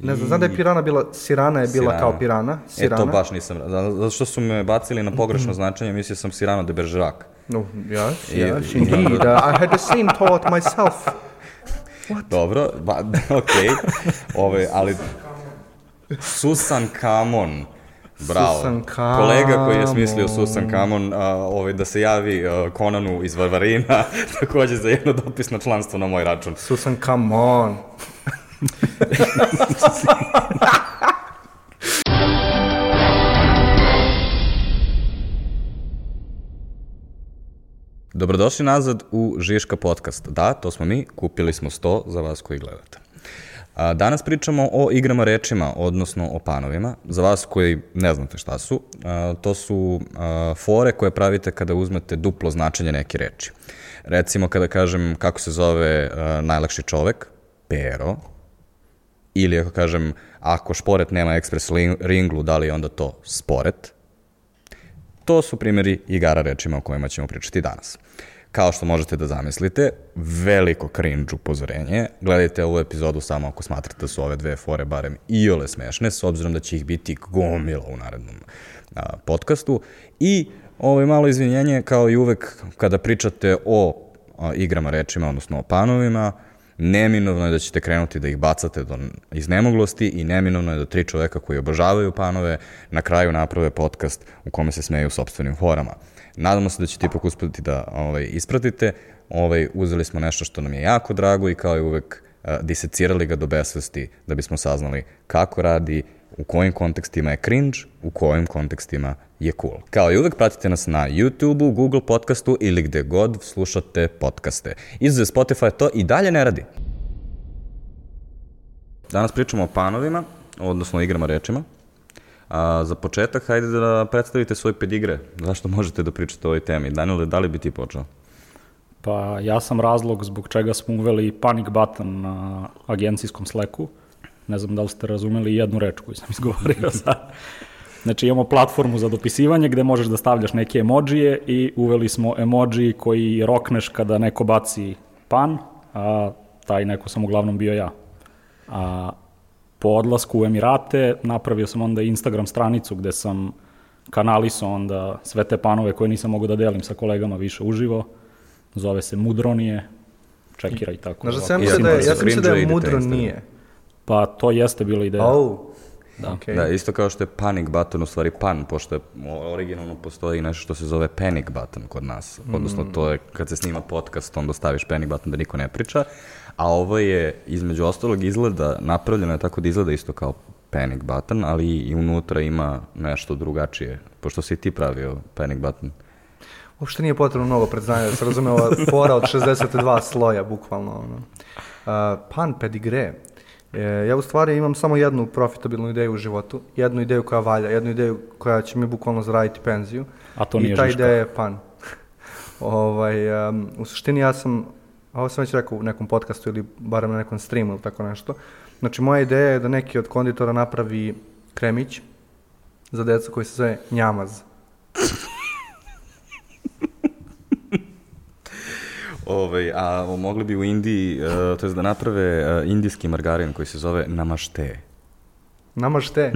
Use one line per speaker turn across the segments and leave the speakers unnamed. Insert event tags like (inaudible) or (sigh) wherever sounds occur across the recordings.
Ne znam, znam da je pirana bila, sirana je bila
Sirana.
kao pirana, sirana.
E, to baš nisam, za- zato što su me bacili na pogrešno značenje, mislio sam Sirano de Bergerac.
No, yes, yes, indeed. Uh, I had the same thought myself.
Dobro, ba, (laughs) okej, Ove, ali Susan Kamon, bravo.
Susan
Kolega koji je smislio
Kamon.
Susan Kamon, a, ovaj, da se javi a, Konanu iz Varvarina, (laughs) takođe za jedno dopisno članstvo na moj račun.
Susan, come on. (laughs)
Dobrodošli nazad u Žiška podcast. Da, to smo mi, kupili smo 100 za vas koji gledate. A, danas pričamo o igrama rečima, odnosno o panovima. Za vas koji ne znate šta su, a, to su a, fore koje pravite kada uzmete duplo značenje neke reči. Recimo kada kažem kako se zove a, najlakši čovek, pero, ili ako kažem ako šporet nema ekspres ringlu, da li je onda to sporet, To su primjeri igara rečima o kojima ćemo pričati danas. Kao što možete da zamislite, veliko cringe upozorenje. Gledajte ovu epizodu samo ako smatrate da su ove dve fore barem iole smešne, s obzirom da će ih biti gomila u narednom a, podcastu. I ovo malo izvinjenje, kao i uvek kada pričate o a, igrama rečima, odnosno o panovima, neminovno je da ćete krenuti da ih bacate do iznemoglosti i neminovno je da tri čoveka koji obožavaju panove na kraju naprave podcast u kome se smeju sobstvenim forama. Nadamo se da ćete ipak uspeti da ovaj, ispratite. Ovaj, uzeli smo nešto što nam je jako drago i kao i uvek a, disecirali ga do besvesti da bismo saznali kako radi, u kojim kontekstima je cringe, u kojim kontekstima je cool. Kao i uvek, pratite nas na YouTube-u, Google podcastu ili gde god slušate podcaste. Izuze Spotify to i dalje ne radi. Danas pričamo o panovima, odnosno igrama rečima. A, za početak, hajde da predstavite svoj pedigre. Zašto možete da pričate o ovoj temi? Daniel, da li bi ti počeo?
Pa ja sam razlog zbog čega smo uveli panic button na agencijskom Slacku. Ne znam da li ste razumeli jednu reč koju sam izgovorio (laughs) sad. Znači imamo platformu za dopisivanje gde možeš da stavljaš neke emodžije i uveli smo emoji koji rokneš kada neko baci pan, a taj neko sam uglavnom bio ja. A po odlasku u Emirate napravio sam onda Instagram stranicu gde sam kanalisao onda sve te panove koje nisam mogu da delim sa kolegama više uživo. Zove se Mudronije, čekiraj tako.
Znaš da sam da je, ja sam da je
cringe-a,
mudro
idete na
nije.
Pa to jeste bila ideja.
Oh,
Da.
okej.
Da, isto kao što je panic button, u stvari pan, pošto je originalno postoji nešto što se zove panic button kod nas. Odnosno, to je kad se snima podcast, onda staviš panic button da niko ne priča. A ovo je, između ostalog, izgleda, napravljeno je tako da izgleda isto kao panic button, ali i unutra ima nešto drugačije. Pošto si ti pravio panic button.
Uopšte nije potrebno mnogo predznanja da se razume ova fora od 62 sloja, bukvalno. Ono. Uh, pan pedigre. E, ja u stvari imam samo jednu profitabilnu ideju u životu, jednu ideju koja valja, jednu ideju koja će mi bukvalno zaraditi penziju.
A to
I
nije
ta
Žiška.
ideja je pan. (laughs) ovaj, um, u suštini ja sam, ovo sam već rekao u nekom podcastu ili barem na nekom streamu ili tako nešto. Znači moja ideja je da neki od konditora napravi kremić za decu koji se zove njamaz.
Ovaj, a mogli bi u Indiji, uh, to je da naprave uh, indijski margarin koji se zove namašte. (laughs)
Namašte.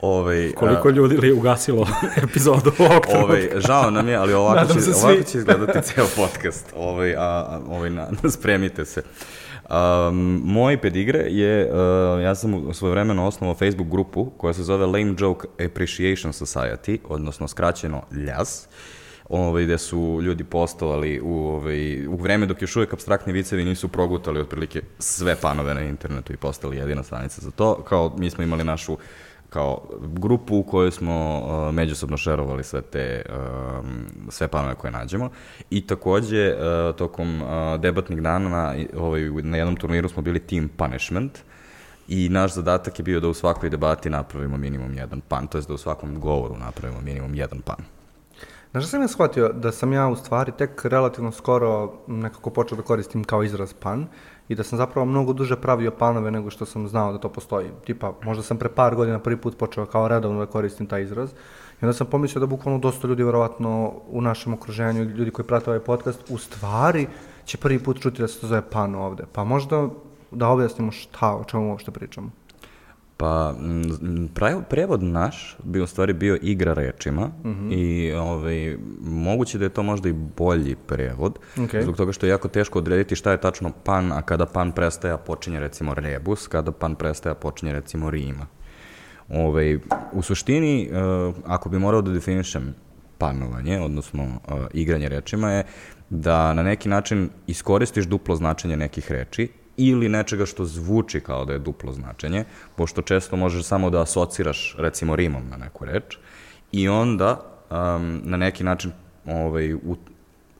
Ovaj,
Koliko ljudi li je ugasilo (laughs) epizodu ovog
Ovaj, žao nam je, ali ovako, će, ovako će izgledati ceo podcast. Ovaj, a, a, ovaj, na, (laughs) spremite se. Um, moj pedigre je, uh, ja sam u svoje vremeno osnovao Facebook grupu koja se zove Lame Joke Appreciation Society, odnosno skraćeno LJAS, ovaj, gde su ljudi postovali u, ovaj, u vreme dok još uvek abstraktni vicevi nisu progutali otprilike sve panove na internetu i postali jedina stranica za to. Kao mi smo imali našu kao grupu u kojoj smo uh, međusobno šerovali sve te um, sve panove koje nađemo i takođe uh, tokom uh, debatnih dana na, ovaj, na jednom turniru smo bili team punishment i naš zadatak je bio da u svakoj debati napravimo minimum jedan pan, to je da u svakom govoru napravimo minimum jedan pan.
Znaš šta sam ja shvatio? Da sam ja u stvari tek relativno skoro nekako počeo da koristim kao izraz pan i da sam zapravo mnogo duže pravio panove nego što sam znao da to postoji. Tipa, možda sam pre par godina prvi put počeo kao redovno da koristim taj izraz i onda sam pomislio da bukvalno dosta ljudi verovatno u našem okruženju, ljudi koji prate ovaj podcast, u stvari će prvi put čuti da se to zove pan ovde. Pa možda da objasnimo šta, o čemu uopšte pričamo.
Pa, prav- prevod naš bi u stvari bio igra rečima
Mhm.
i ovaj, moguće da je to možda i bolji prevod,
Okej.
zbog toga što je jako teško odrediti šta je tačno pan, a kada pan prestaje, počinje recimo rebus, kada pan prestaje, počinje recimo rima. Ovaj, u suštini, e, ako bi morao da definišem panovanje, odnosno e, igranje rečima, je da na neki način iskoristiš duplo značenje nekih reči ili nečega što zvuči kao da je duplo značenje, pošto često možeš samo da asociraš recimo rimom na neku reč i onda um, na neki način ovaj, u,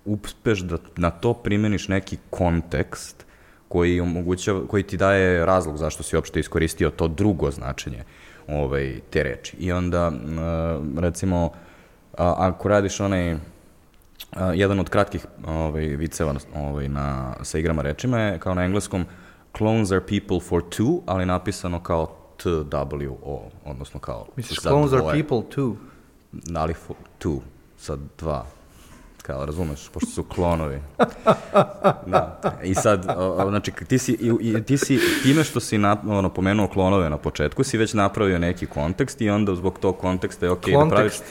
uspeš da na to primeniš neki kontekst koji omogućava, koji ti daje razlog zašto si uopšte iskoristio to drugo značenje ovaj, te reči. I onda, m, recimo, ako radiš onaj, a, jedan od kratkih ovaj, viceva ovaj, na, sa igrama rečima je kao na engleskom clones are people for two, ali napisano kao T-W-O, odnosno kao
Misliš, clones are people too?
Da li for two, sa dva, kao razumeš, pošto su klonovi. (laughs) da. I sad, o, o, znači, ti si, i, i, ti si time što si na, ono, pomenuo klonove na početku, si već napravio neki kontekst i onda zbog tog konteksta je okej da praviš...
Kontekst.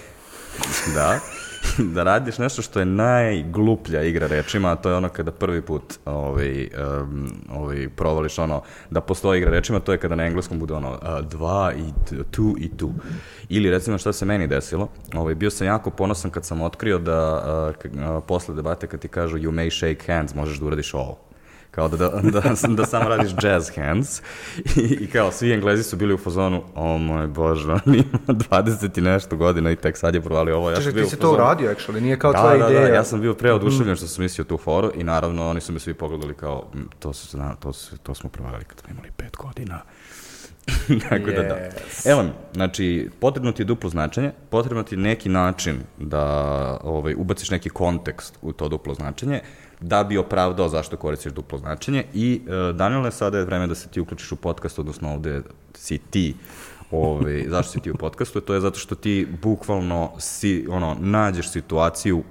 Da, (laughs) da radiš nešto što je najgluplja igra rečima, a to je ono kada prvi put ovaj, um, ovaj, provališ ono da postoji igra rečima, to je kada na engleskom bude ono uh, dva i tu i tu. Ili recimo šta se meni desilo, ovaj, bio sam jako ponosan kad sam otkrio da uh, posle debate kad ti kažu you may shake hands, možeš da uradiš ovo kao da, da, da, (laughs) da samo radiš jazz hands I, i kao svi englezi su bili u fazonu o moj bože, on ima 20 i nešto godina i tek sad je provalio ovo. Ja bio
ti si to uradio, actually, nije kao
da,
tvoja
da,
ideja.
Da, ja sam bio preoduševljen što sam mislio tu foru i naravno oni su me svi pogledali kao "M, to, su, to, su, to smo provalili kad smo imali pet godina. (laughs) Tako da da. Evo, znači, potrebno ti je duplo značenje, potrebno ti je neki način da ovaj, ubaciš neki kontekst u to duplo značenje, da bi opravdao zašto koristiš duplo značenje. I e, Daniele, sada je vreme da se ti uključiš u podcast, odnosno ovde si ti ovaj, (laughs) zašto si ti u podcastu, to je zato što ti bukvalno si, ono, nađeš situaciju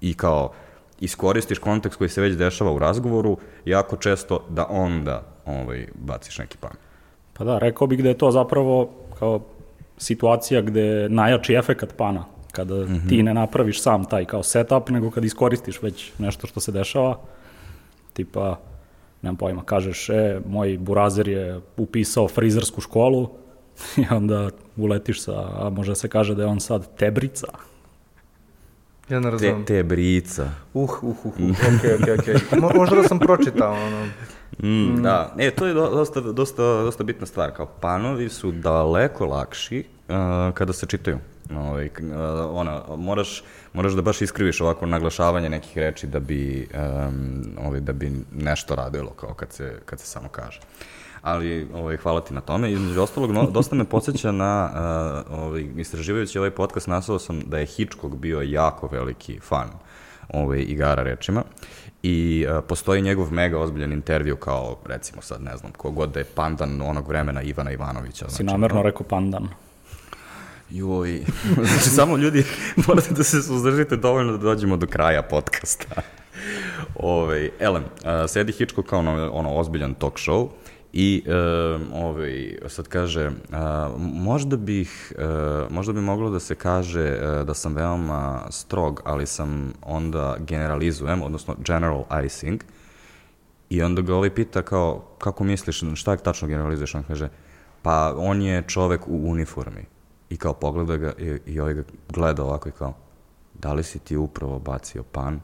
i kao iskoristiš kontekst koji se već dešava u razgovoru jako često da onda ovaj, baciš neki pan.
Pa da, rekao bih da je to zapravo kao situacija gde najjači efekat pana, kada mm -hmm. ti ne napraviš sam taj kao setup, nego kad iskoristiš već nešto što se dešava, tipa, nemam pojma, kažeš, e, moj burazer je upisao frizersku školu (laughs) i onda uletiš sa, a može se kaže da je on sad tebrica.
Ja ne razumem.
te brica.
Uh, uh, uh, uh, okej, okej, okej. Mo- Možda da sam pročitao, ono.
Mm, Da, e, to je do- dosta, dosta, dosta bitna stvar, kao panovi su daleko lakši uh, kada se čitaju. Ovaj, uh, ona, moraš, moraš da baš iskriviš ovako naglašavanje nekih reči da bi, um, ovaj, da bi nešto radilo kao kad se, kad se samo kaže. Ali ovaj, hvala ti na tome. Između ostalog, no, dosta me podsjeća na, uh, ovaj, istraživajući ovaj podcast, nasao sam da je Hitchcock bio jako veliki fan ovaj, igara rečima i uh, postoji njegov mega ozbiljan intervju kao, recimo sad, ne znam, kogod da je pandan onog vremena Ivana Ivanovića.
Si namerno rekao pandan.
Joj, (laughs) znači samo ljudi, (laughs) morate da se suzdržite dovoljno da dođemo do kraja podcasta. Ove, elem, uh, sedi Hitchcock kao ono, ono ozbiljan talk show i uh, ovaj, sad kaže, uh, možda bih, uh, možda bi moglo da se kaže uh, da sam veoma strog, ali sam onda generalizujem, odnosno generalizing, I onda ga ovaj pita kao, kako misliš, šta je tačno generalizuješ? On kaže, pa on je čovek u uniformi. I kao pogleda ga i, i ovaj ga gleda ovako i kao, da li si ti upravo bacio pan?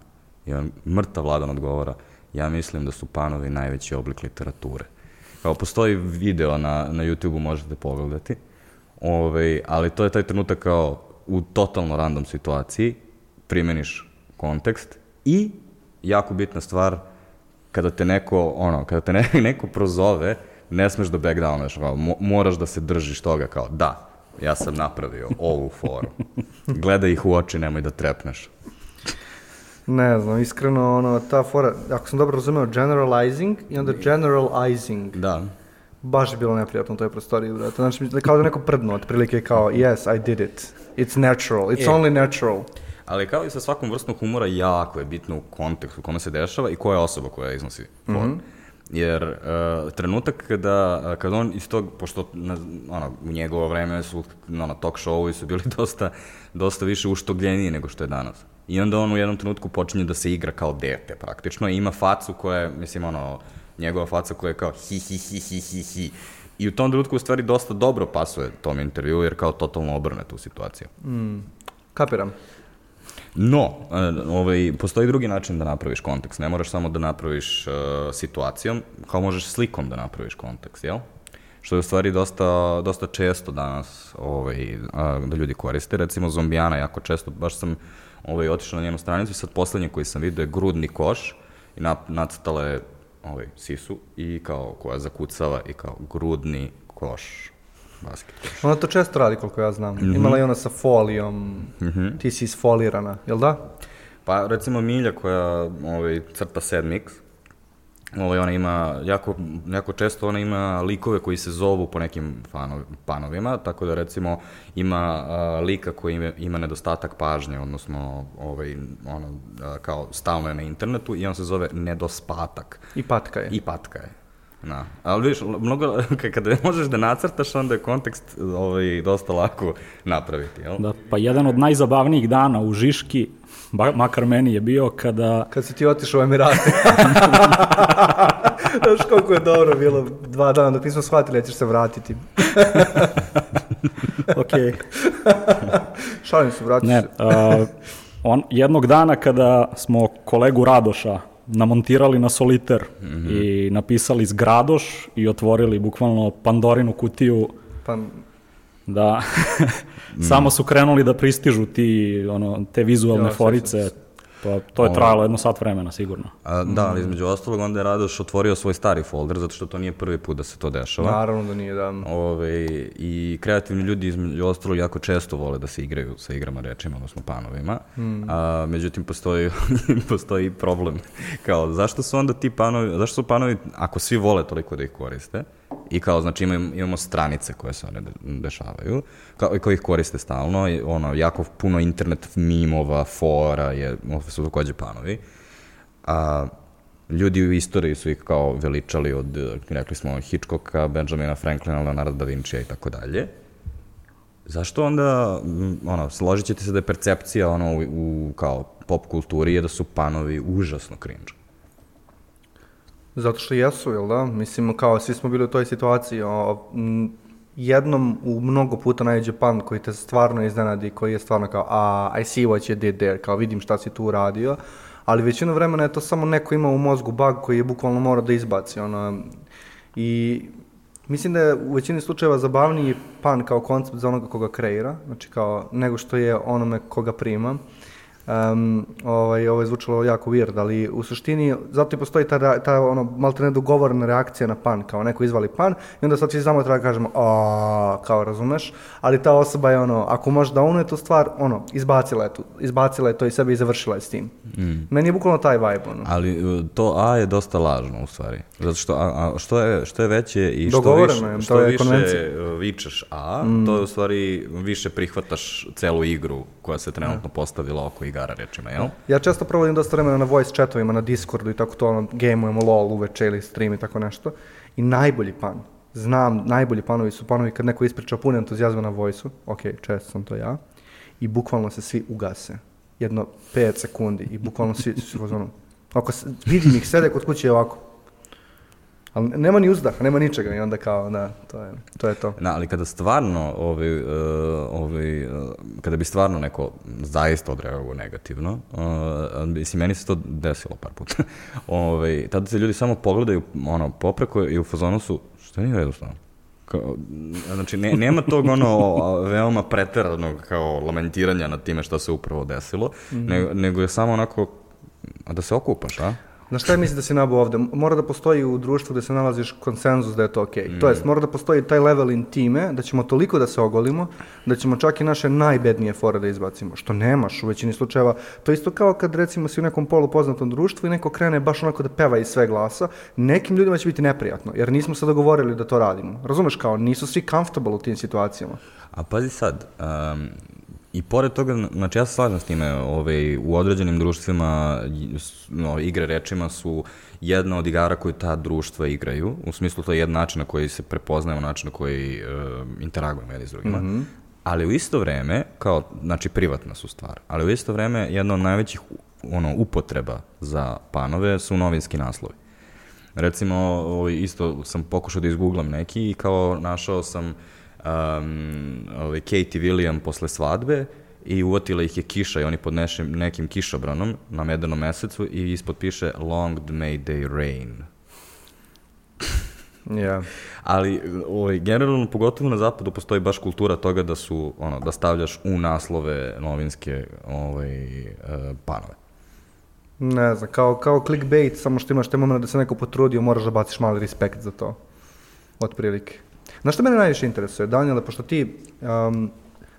I on mrtav vladan odgovora, ja mislim da su panovi najveći oblik literature. Kao postoji video na, na YouTube-u, možete pogledati, Ove, ali to je taj trenutak kao u totalno random situaciji, primeniš kontekst i jako bitna stvar, kada te neko, ono, kada te ne, (laughs) neko prozove, ne smeš da backdownuješ, kao, mo, moraš da se držiš toga, kao, da, ja sam napravio ovu foru. Gledaj ih u oči, nemoj da trepneš.
Ne znam, iskreno, ono, ta fora, ako sam dobro razumeo, generalizing i onda generalizing.
Da.
Baš je bilo neprijatno u toj prostoriji, brate. Znači, kao da neko prdno, otprilike kao, yes, I did it. It's natural. It's
E.
only natural.
Ali kao i sa svakom vrstom humora, jako je bitno u kontekstu u kome se dešava i koja je osoba koja iznosi for. Jer uh, trenutak kada, kada on iz tog, pošto na, ono, u njegovo vreme su ono, talk showovi su bili (laughs) dosta, dosta više uštogljeniji nego što je danas. I onda on u jednom trenutku počinje da se igra kao dete praktično i ima facu koja je, mislim, ono, njegova faca koja je kao hi hi hi hi hi hi. I u tom trenutku u stvari dosta dobro pasuje tom intervju jer kao totalno obrne tu situaciju.
Mm, kapiram.
No, e, ovaj, postoji drugi način da napraviš kontekst. Ne moraš samo da napraviš uh, situacijom, kao možeš slikom da napraviš kontekst, jel? Što je u stvari dosta, dosta često danas ovaj, da ljudi koriste. Recimo zombijana jako često, baš sam ovaj, otišao na njenu stranicu i sad poslednje koji sam vidio je grudni koš i na, nacrtala je ovaj, sisu i kao koja zakucava i kao grudni koš basket.
Ona to često radi, koliko ja znam. Mm -hmm. Imala je ona sa folijom, mm -hmm. ti si isfolirana, jel da?
Pa recimo Milja koja ovaj, crta Sad Mix, ovaj, ona ima, jako, jako često ona ima likove koji se zovu po nekim fanov, panovima, tako da recimo ima a, lika koji ima, ima nedostatak pažnje, odnosno ovaj, ono, a, kao stalno je na internetu i on se zove nedospatak.
I patka je.
I patka je. Da. Ali vidiš, mnogo, (laughs) kada (laughs) možeš da nacrtaš, onda je kontekst ovaj, dosta lako napraviti, jel?
Da, pa jedan od najzabavnijih dana u Žiški, ba, makar meni je bio kada...
Kad si ti otišao u Emirate. (laughs) Znaš koliko je dobro bilo dva dana dok nismo shvatili da ćeš se vratiti.
ok.
Šalim se, vratiš
ne,
se.
Uh, on, jednog dana kada smo kolegu Radoša namontirali na soliter mm -hmm. i napisali zgradoš i otvorili bukvalno Pandorinu kutiju.
Pa,
Da, (laughs) samo su krenuli da pristižu ti, ono, te vizualne
Ja,
forice,
sećam
pa to je trajalo jedno sat vremena sigurno.
A, da, ali između ostalog onda je Radoš otvorio svoj stari folder, zato što to nije prvi put da se to dešava.
naravno da nije, da.
Ove, I kreativni ljudi između ostalog jako često vole da se igraju sa igrama rečima, odnosno panovima. Mm. A, međutim, postoji, (laughs) postoji problem. Kao, zašto su onda ti panovi, zašto su panovi, ako svi vole toliko da ih koriste, i kao, znači imamo, imamo stranice koje se one de, dešavaju, kao, koji ih koriste stalno, i, ono, jako puno internet mimova, fora, je, su takođe panovi. A, ljudi u istoriji su ih kao veličali od, rekli smo, Hitchcocka, Benjamina Franklina, Leonardo da Vincija i tako dalje. Zašto onda, ono, složit ćete se da je percepcija, ono, u, u kao pop kulturi je da su panovi užasno cringe.
Zato što jesu, jel da? Mislim, kao svi smo bili u toj situaciji. O, m, jednom u mnogo puta najđe pan koji te stvarno iznenadi, koji je stvarno kao, a, I see what you did there, kao vidim šta si tu uradio, ali većinu vremena je to samo neko ima u mozgu bug koji je bukvalno mora da izbaci, ono, i mislim da je u većini slučajeva zabavniji pan kao koncept za onoga koga kreira, znači kao, nego što je onome koga prima. Um, ovaj, ovo je zvučalo jako weird, ali u suštini zato i postoji ta, ta ono, malte ne dogovorena reakcija na pan, kao neko izvali pan i onda sad svi samo treba da kažemo a kao razumeš, ali ta osoba je ono, ako može da unuje tu stvar, ono, izbacila je, tu, izbacila je to i sebe i završila je s tim. Mm. Meni je bukvalno taj vibe, ono.
Ali uh, to A je dosta lažno u stvari. Zato što a, a što, je, što je veće i što,
Dogovoreno je, to
što
je
više
konvencija.
vičeš A, mm. to je u stvari više prihvataš celu igru koja se trenutno postavila oko igara rečima, jel?
Ja često provodim dosta vremena na voice chatovima, na Discordu i tako to, ono, gameujemo LOL uveče ili stream i tako nešto. I najbolji pan, znam, najbolji panovi su panovi kad neko ispriča puno entuzijazma na voice-u, ok, često sam to ja, i bukvalno se svi ugase. Jedno 5 sekundi i bukvalno svi su ono, ako vidim ih sede kod kuće ovako. Ali nema ni uzdaha, nema ničega i onda kao, da, to je to. Je to.
Na, ali kada stvarno, ovaj, uh, ovaj, uh, kada bi stvarno neko zaista odreagovao negativno, uh, mislim, meni se to desilo par puta, (laughs) ovaj, tada se ljudi samo pogledaju, ono, popreko i u fazonu su, što nije redu stvarno? Kao, znači, ne, nema tog ono veoma preteranog kao lamentiranja nad time što se upravo desilo, mm -hmm. nego, nego je samo onako da se okupaš, a?
Na šta je misli da si nabao ovde? Mora da postoji u društvu gde se nalaziš konsenzus da je to okej. Okay. Mm. To jest, mora da postoji taj level intime, da ćemo toliko da se ogolimo, da ćemo čak i naše najbednije fore da izbacimo. Što nemaš u većini slučajeva. To isto kao kad recimo si u nekom polupoznatom društvu i neko krene baš onako da peva iz sve glasa, nekim ljudima će biti neprijatno, jer nismo se dogovorili da to radimo. Razumeš kao, nisu svi comfortable u tim situacijama.
A pazi sad, um, I pored toga, znači ja se slažem s time, ovaj, u određenim društvima no, igre rečima su jedna od igara koju ta društva igraju, u smislu to je jedan način na koji se prepoznajemo, način na koji uh, interagujemo jedni s drugima, mm -hmm. ali u isto vreme, kao, znači privatna su stvar, ali u isto vreme jedna od najvećih ono, upotreba za panove su novinski naslovi. Recimo, ovaj, isto sam pokušao da izgooglam neki i kao našao sam um, ovaj, Katie William posle svadbe i uvotila ih je kiša i oni pod nešim, nekim kišobranom na medanom mesecu i ispod piše Long may they rain.
Ja.
Ali ovaj, generalno, pogotovo na zapadu, postoji baš kultura toga da su, ono, da stavljaš u naslove novinske ovaj, uh, panove.
Ne znam, kao, kao clickbait, samo što imaš te moment da se neko potrudio, moraš da baciš mali respekt za to. Od prilike. Znaš što mene najviše interesuje, Daniele, pošto ti um,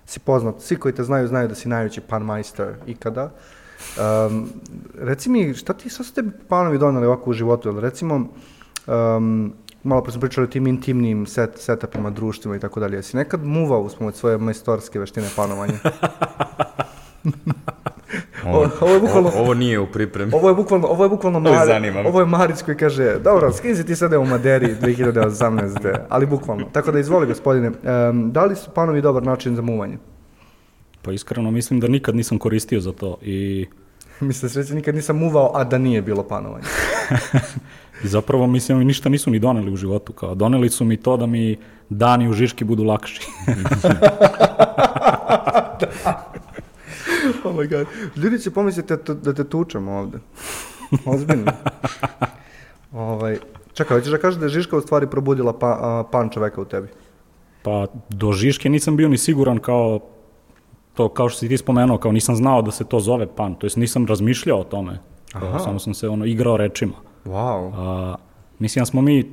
si poznat, svi koji te znaju, znaju da si najveći panmajster ikada. Um, reci mi, šta ti, šta su tebi panovi donali ovako u životu? Jel, recimo, um, malo pre smo pričali o tim intimnim set, setupima, društvima i tako dalje. Jesi nekad muvao uz pomoć svoje majstorske veštine panovanja? (laughs)
Ovo, ovo, je bukvalno, ovo, ovo nije u pripremi.
Ovo je bukvalno, ovo je bukvalno Mar, ovo je Marić koji kaže, dobro, skin se ti sada u Maderi 2018. ali bukvalno. Tako da izvoli gospodine, um, da li su panovi dobar način za muvanje?
Pa iskreno mislim da nikad nisam koristio za to i... (laughs)
Mislim da sreće nikad nisam muvao, a da nije bilo panovanje. (laughs)
I zapravo mislim mi ništa nisu ni doneli u životu, kao doneli su mi to da mi dani u Žiški budu lakši. (laughs)
da. (laughs) oh my god. Ljudi će pomisliti da, da te tučem ovde. (laughs) Ozbiljno. ovaj, čekaj, hoćeš da kažeš da je Žiška u stvari probudila pa, a, pan čoveka u tebi?
Pa do Žiške nisam bio ni siguran kao to kao što si ti spomenuo, kao nisam znao da se to zove pan, to jest nisam razmišljao o tome. Kao, samo sam se ono igrao rečima.
Wow.
A, mislim da smo mi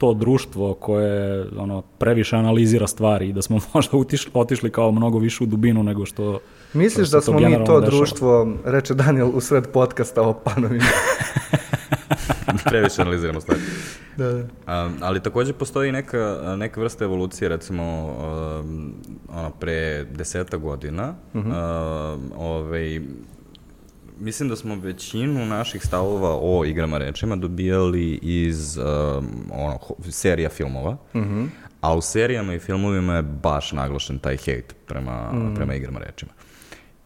to društvo koje ono previše analizira stvari i da smo (laughs) možda utišli, otišli kao mnogo više u dubinu nego što
Misliš da smo mi to dešava? društvo, reče Daniel u sred podcasta o panovima? (laughs)
Previše analiziramo stvari.
Da, da.
Um, ali takođe postoji neka, neka vrsta evolucije, recimo, um, ono, pre deseta godina, uh -huh. um, ovaj, mislim da smo većinu naših stavova o igrama rečima dobijali iz um, ono, serija filmova, uh -huh. a u serijama i filmovima je baš naglašen taj hejt prema, uh -huh. prema igrama rečima.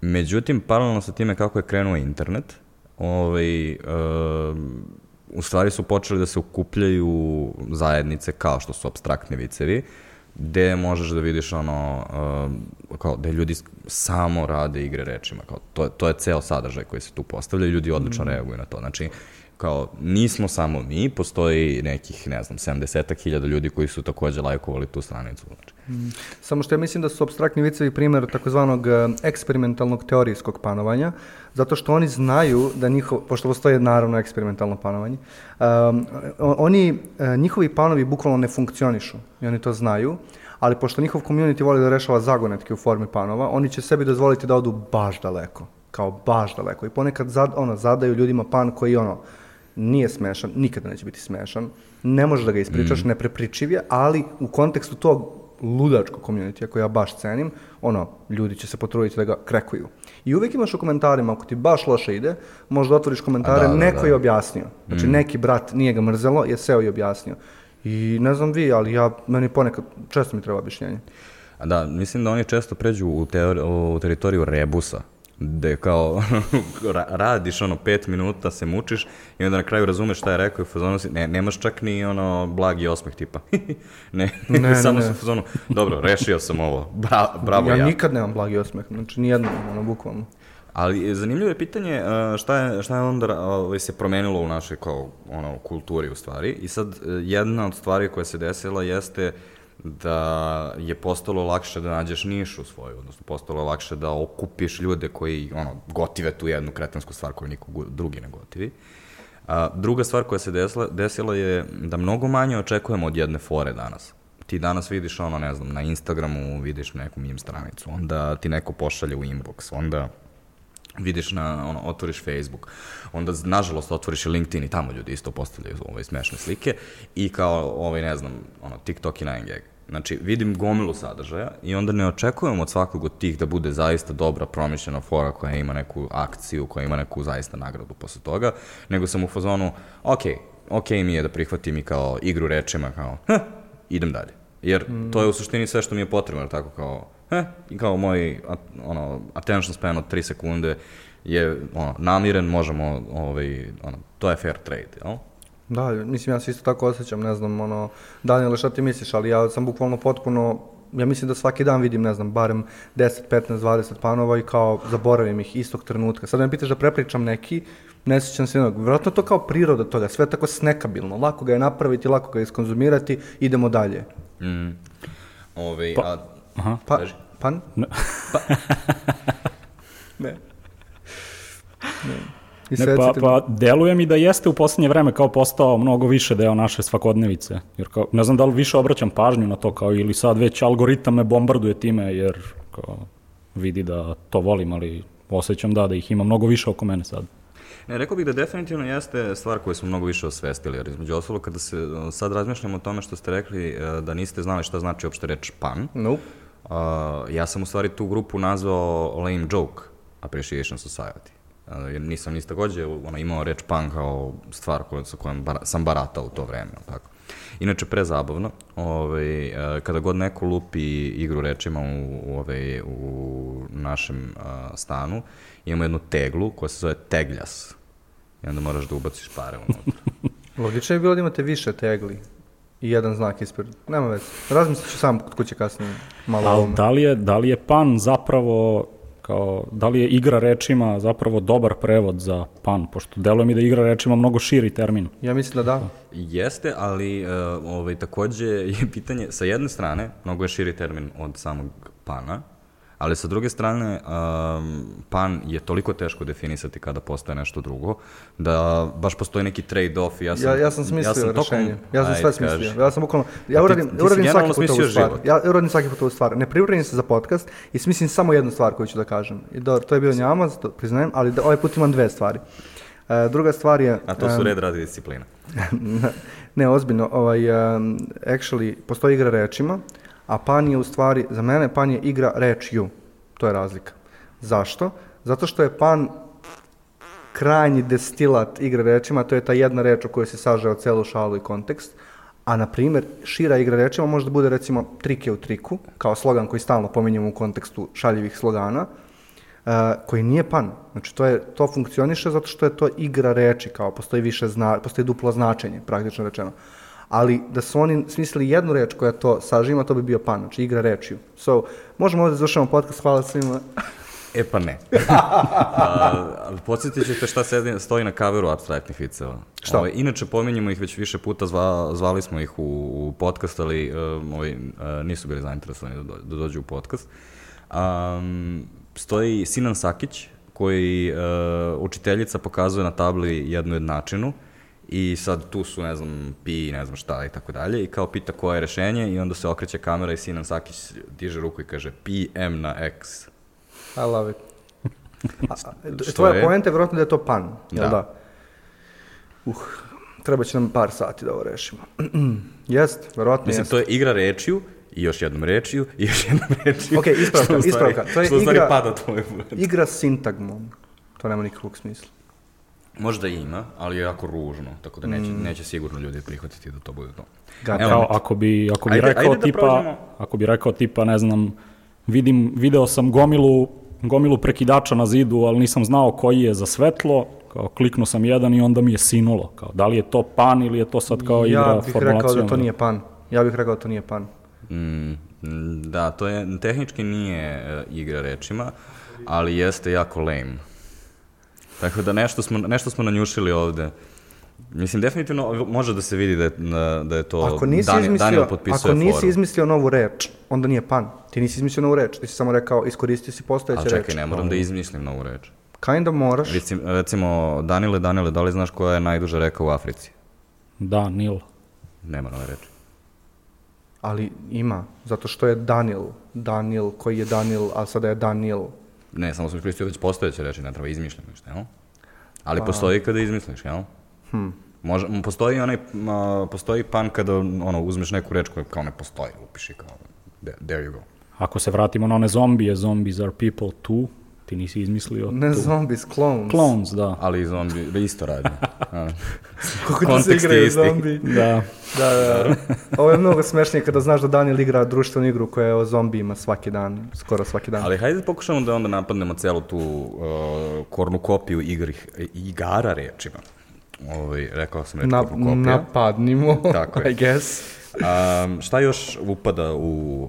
Međutim, paralelno sa time kako je krenuo internet, ovaj, uh, u stvari su počeli da se ukupljaju zajednice kao što su abstraktni vicevi, gde možeš da vidiš ono, uh, kao da ljudi samo rade igre rečima, kao to, to je ceo sadržaj koji se tu postavlja i ljudi odlično mm. reaguju na to. Znači, kao, nismo samo mi, postoji nekih, ne znam, 70 hiljada ljudi koji su takođe lajkovali tu stranicu. Znači.
Mm. Samo što ja mislim da su abstraktni vicevi primjer takozvanog e, eksperimentalnog teorijskog panovanja, zato što oni znaju da njihov, pošto postoje naravno eksperimentalno panovanje, um, oni, uh, njihovi panovi bukvalno ne funkcionišu i oni to znaju, ali pošto njihov community voli da rešava zagonetke u formi panova, oni će sebi dozvoliti da odu baš daleko, kao baš daleko i ponekad zad, ono, zadaju ljudima pan koji ono, nije smešan, nikada neće biti smešan, ne možeš da ga ispričaš, mm. neprepričiv je, ali u kontekstu tog ludačkog community koji ja baš cenim, ono, ljudi će se potruditi da ga krekuju. I uvek imaš u komentarima, ako ti baš loše ide, možda otvoriš komentare, da, da, neko da. je objasnio. Znači, mm. neki brat nije ga mrzelo, je seo i objasnio. I ne znam vi, ali ja, meni ponekad, često mi treba objašnjenje.
Da, mislim da oni često pređu u, teori, u teritoriju rebusa gde kao (laughs) radiš ono pet minuta, se mučiš i onda na kraju razumeš šta je rekao i fazonu si, ne, nemaš čak ni ono blagi osmeh tipa. (laughs) ne, ne, (laughs) samo ne, ne. fazonu, dobro, rešio sam ovo, Bra, bravo ja.
Ja nikad nemam blagi osmeh, znači nijedno, ono, bukvalno.
Ali zanimljivo je pitanje šta je, šta je onda ovaj, se promenilo u našoj kao, ono, kulturi u stvari. I sad e, jedna od stvari koja se desila jeste uh, da je postalo lakše da nađeš nišu svoju, odnosno postalo je lakše da okupiš ljude koji ono, gotive tu jednu kretansku stvar koju niko drugi ne gotivi. A, druga stvar koja se desila, desila je da mnogo manje očekujemo od jedne fore danas. Ti danas vidiš ono, ne znam, na Instagramu vidiš neku meme stranicu, onda ti neko pošalje u inbox, onda vidiš na, ono, otvoriš Facebook, onda, nažalost, otvoriš i LinkedIn i tamo ljudi isto postavljaju ove smešne slike i kao, ovaj, ne znam, ono, TikTok i 9gag Znači, vidim gomilu sadržaja i onda ne očekujem od svakog od tih da bude zaista dobra, promišljena fora koja ima neku akciju, koja ima neku zaista nagradu posle toga, nego sam u fazonu, ok, ok mi je da prihvatim i kao igru rečima, kao, hm, idem dalje. Jer to je u suštini sve što mi je potrebno, tako kao, eh, i kao moj ono, attention span od 3 sekunde je ono, namiren, možemo, ovaj, ono, to je fair trade, jel?
Da, mislim, ja se isto tako osjećam, ne znam, ono, Daniele, šta ti misliš, ali ja sam bukvalno potpuno, ja mislim da svaki dan vidim, ne znam, barem 10, 15, 20 panova i kao zaboravim ih istog trenutka. Sad me pitaš da prepričam neki, ne sjećam se jednog. Vjerojatno to kao priroda toga, sve tako snekabilno, lako ga je napraviti, lako ga je iskonzumirati, idemo dalje. Mm.
Ove, pa, a...
Aha. Pa, pan? Ne. Pa. (laughs) ne.
ne. I ne, pa, pa deluje mi da jeste u poslednje vreme kao postao mnogo više deo naše svakodnevice. Jer kao, ne znam da li više obraćam pažnju na to kao ili sad već algoritam me bombarduje time jer kao, vidi da to volim, ali osjećam da, da ih ima mnogo više oko mene sad.
Ne, rekao bih da definitivno jeste stvar koju smo mnogo više osvestili, jer između ostalog kada se sad razmišljamo o tome što ste rekli e, da niste znali šta znači uopšte reč pan,
nope.
Uh, ja sam u stvari tu grupu nazvao Lame Joke Appreciation Society jer nisam ni takođe ono, imao reč pan kao stvar koju, sa kojom bar, sam baratao u to vreme, tako. Inače, prezabavno, ovaj, e, kada god neko lupi igru rečima u, ovaj, u našem uh, stanu, imamo jednu teglu koja se zove tegljas. I onda moraš da ubaciš pare unutra. (laughs)
Logično je bilo da imate više tegli i jedan znak ispred. Nema veze. Razmislit ću sam kod kuće kasnije malo
Ali da li, je, da li je pan zapravo kao, da li je igra rečima zapravo dobar prevod za pan, pošto deluje mi da igra rečima mnogo širi termin.
Ja mislim da da.
Jeste, ali uh, ovaj, takođe je pitanje, sa jedne strane, mnogo je širi termin od samog pana, ali sa druge strane, um, pan je toliko teško definisati kada postaje nešto drugo, da baš postoji neki trade-off ja sam...
Ja, ja sam smislio ja sam rešenje. Tokom, ja sam sve smislio. Ja sam bukvalno... Ja uradim, ti, ti uradim svaki put ovu stvar. Ja uradim svaki put ovu stvar. Ne pripremim se za podcast i smislim samo jednu stvar koju ću da kažem. I do, to je bio njamaz, to priznajem, ali da, ovaj put imam dve stvari. Uh, druga stvar je...
A to su um, red radi disciplina. (laughs)
ne, ozbiljno. Ovaj, um, actually, postoji igra rečima, a pan je u stvari, za mene pan je igra rečju. To je razlika. Zašto? Zato što je pan krajnji destilat igre rečima, to je ta jedna reč u kojoj se sažao celu šalu i kontekst, a na primjer šira igra rečima može da bude recimo trike u triku, kao slogan koji stalno pominjamo u kontekstu šaljivih slogana, uh, koji nije pan. Znači to, je, to funkcioniše zato što je to igra reči, kao postoji više zna, postoji duplo značenje, praktično rečeno. Uh, ali da su oni smislili jednu reč koja to sažima, to bi bio pan, znači igra rečju. So, možemo ovde da završamo podcast, hvala svima.
E pa ne. (laughs) A, podsjetit ćete šta sedi, stoji na kaveru abstraktnih viceva.
Šta?
Ovaj, inače, pominjemo ih već više puta, zva, zvali smo ih u, u podcast, ali um, ovaj, uh, nisu bili zainteresovani da, do, da dođu u podcast. Um, stoji Sinan Sakić, koji uh, učiteljica pokazuje na tabli jednu jednačinu, I sad tu su, ne znam, pi, ne znam šta i tako dalje. I kao pita koje je rešenje i onda se okreće kamera i Sinan Sakić diže ruku i kaže pi m na x.
I love it. (laughs) A, a, tvoja je? poenta je vjerojatno da je to pan, jel da? da? Uh, treba će nam par sati da ovo rešimo. (clears throat) jest, verovatno
Mislim,
jest.
to je igra rečiju, i još jednom rečiju, i još jednom rečiju.
Ok, ispravka, ispravka. To je igra,
pada tvoj
igra sintagmom. To nema nikakvog smisla.
Možda ima, ali je jako ružno, tako da neće, mm. neće sigurno ljudi prihvatiti da to bude to.
God, Evo, ako bi, ako bi ajde, rekao ajde da tipa, prođemo. ako bi rekao tipa, ne znam, vidim, video sam gomilu, gomilu prekidača na zidu, ali nisam znao koji je za svetlo, kao kliknuo sam jedan i onda mi je sinulo. Kao, da li je to pan ili je to sad kao igra formulacijom?
Ja bih rekao da to nije pan. Ja bih rekao da to nije pan.
Mm, da, to je, tehnički nije uh, igra rečima, ali jeste jako lame. Tako da nešto smo, nešto smo nanjušili ovde. Mislim, definitivno može da se vidi da je, da je to ako nisi Daniel, izmislio, Daniel potpisuje
Ako nisi foru. izmislio novu reč, onda nije pan. Ti nisi izmislio novu reč, ti si samo rekao, iskoristio si postojeće reči.
A čekaj, ne moram da izmislim novu reč.
Kinda moraš.
Recimo, recimo, Danile, Danile, da li znaš koja je najduža reka u Africi?
Da, Nil.
Nema nove reči.
Ali ima, zato što je Danil. Danil, koji je Danil, a sada je Danil.
Ne, samo sam iskoristio već postojeće reči, ne treba izmišljati ništa, jel? Ali a... postoji kada izmisliš, jel?
Hm.
Može, postoji onaj, a, postoji pan kada ono, uzmeš neku reč koja kao ne postoji, upiši kao, there, there you go.
Ako se vratimo na one zombije, zombies are people too, ti nisi izmislio
Ne
tu.
zombies, clones.
Clones, da.
Ali i zombi da isto radi. (laughs)
Kako ti se
Kontekst je
igraju zombi.
Da.
Da, da. Ovo je mnogo smešnije kada znaš da Daniel igra društvenu igru koja je o zombijima svaki dan, skoro svaki dan.
Ali hajde da pokušamo da onda napadnemo celu tu uh, kornukopiju igrih, igara rečima. Ovaj, rekao sam reč
Na,
kornukopija.
napadnimo,
Tako (laughs) je.
I guess.
Um, šta još upada u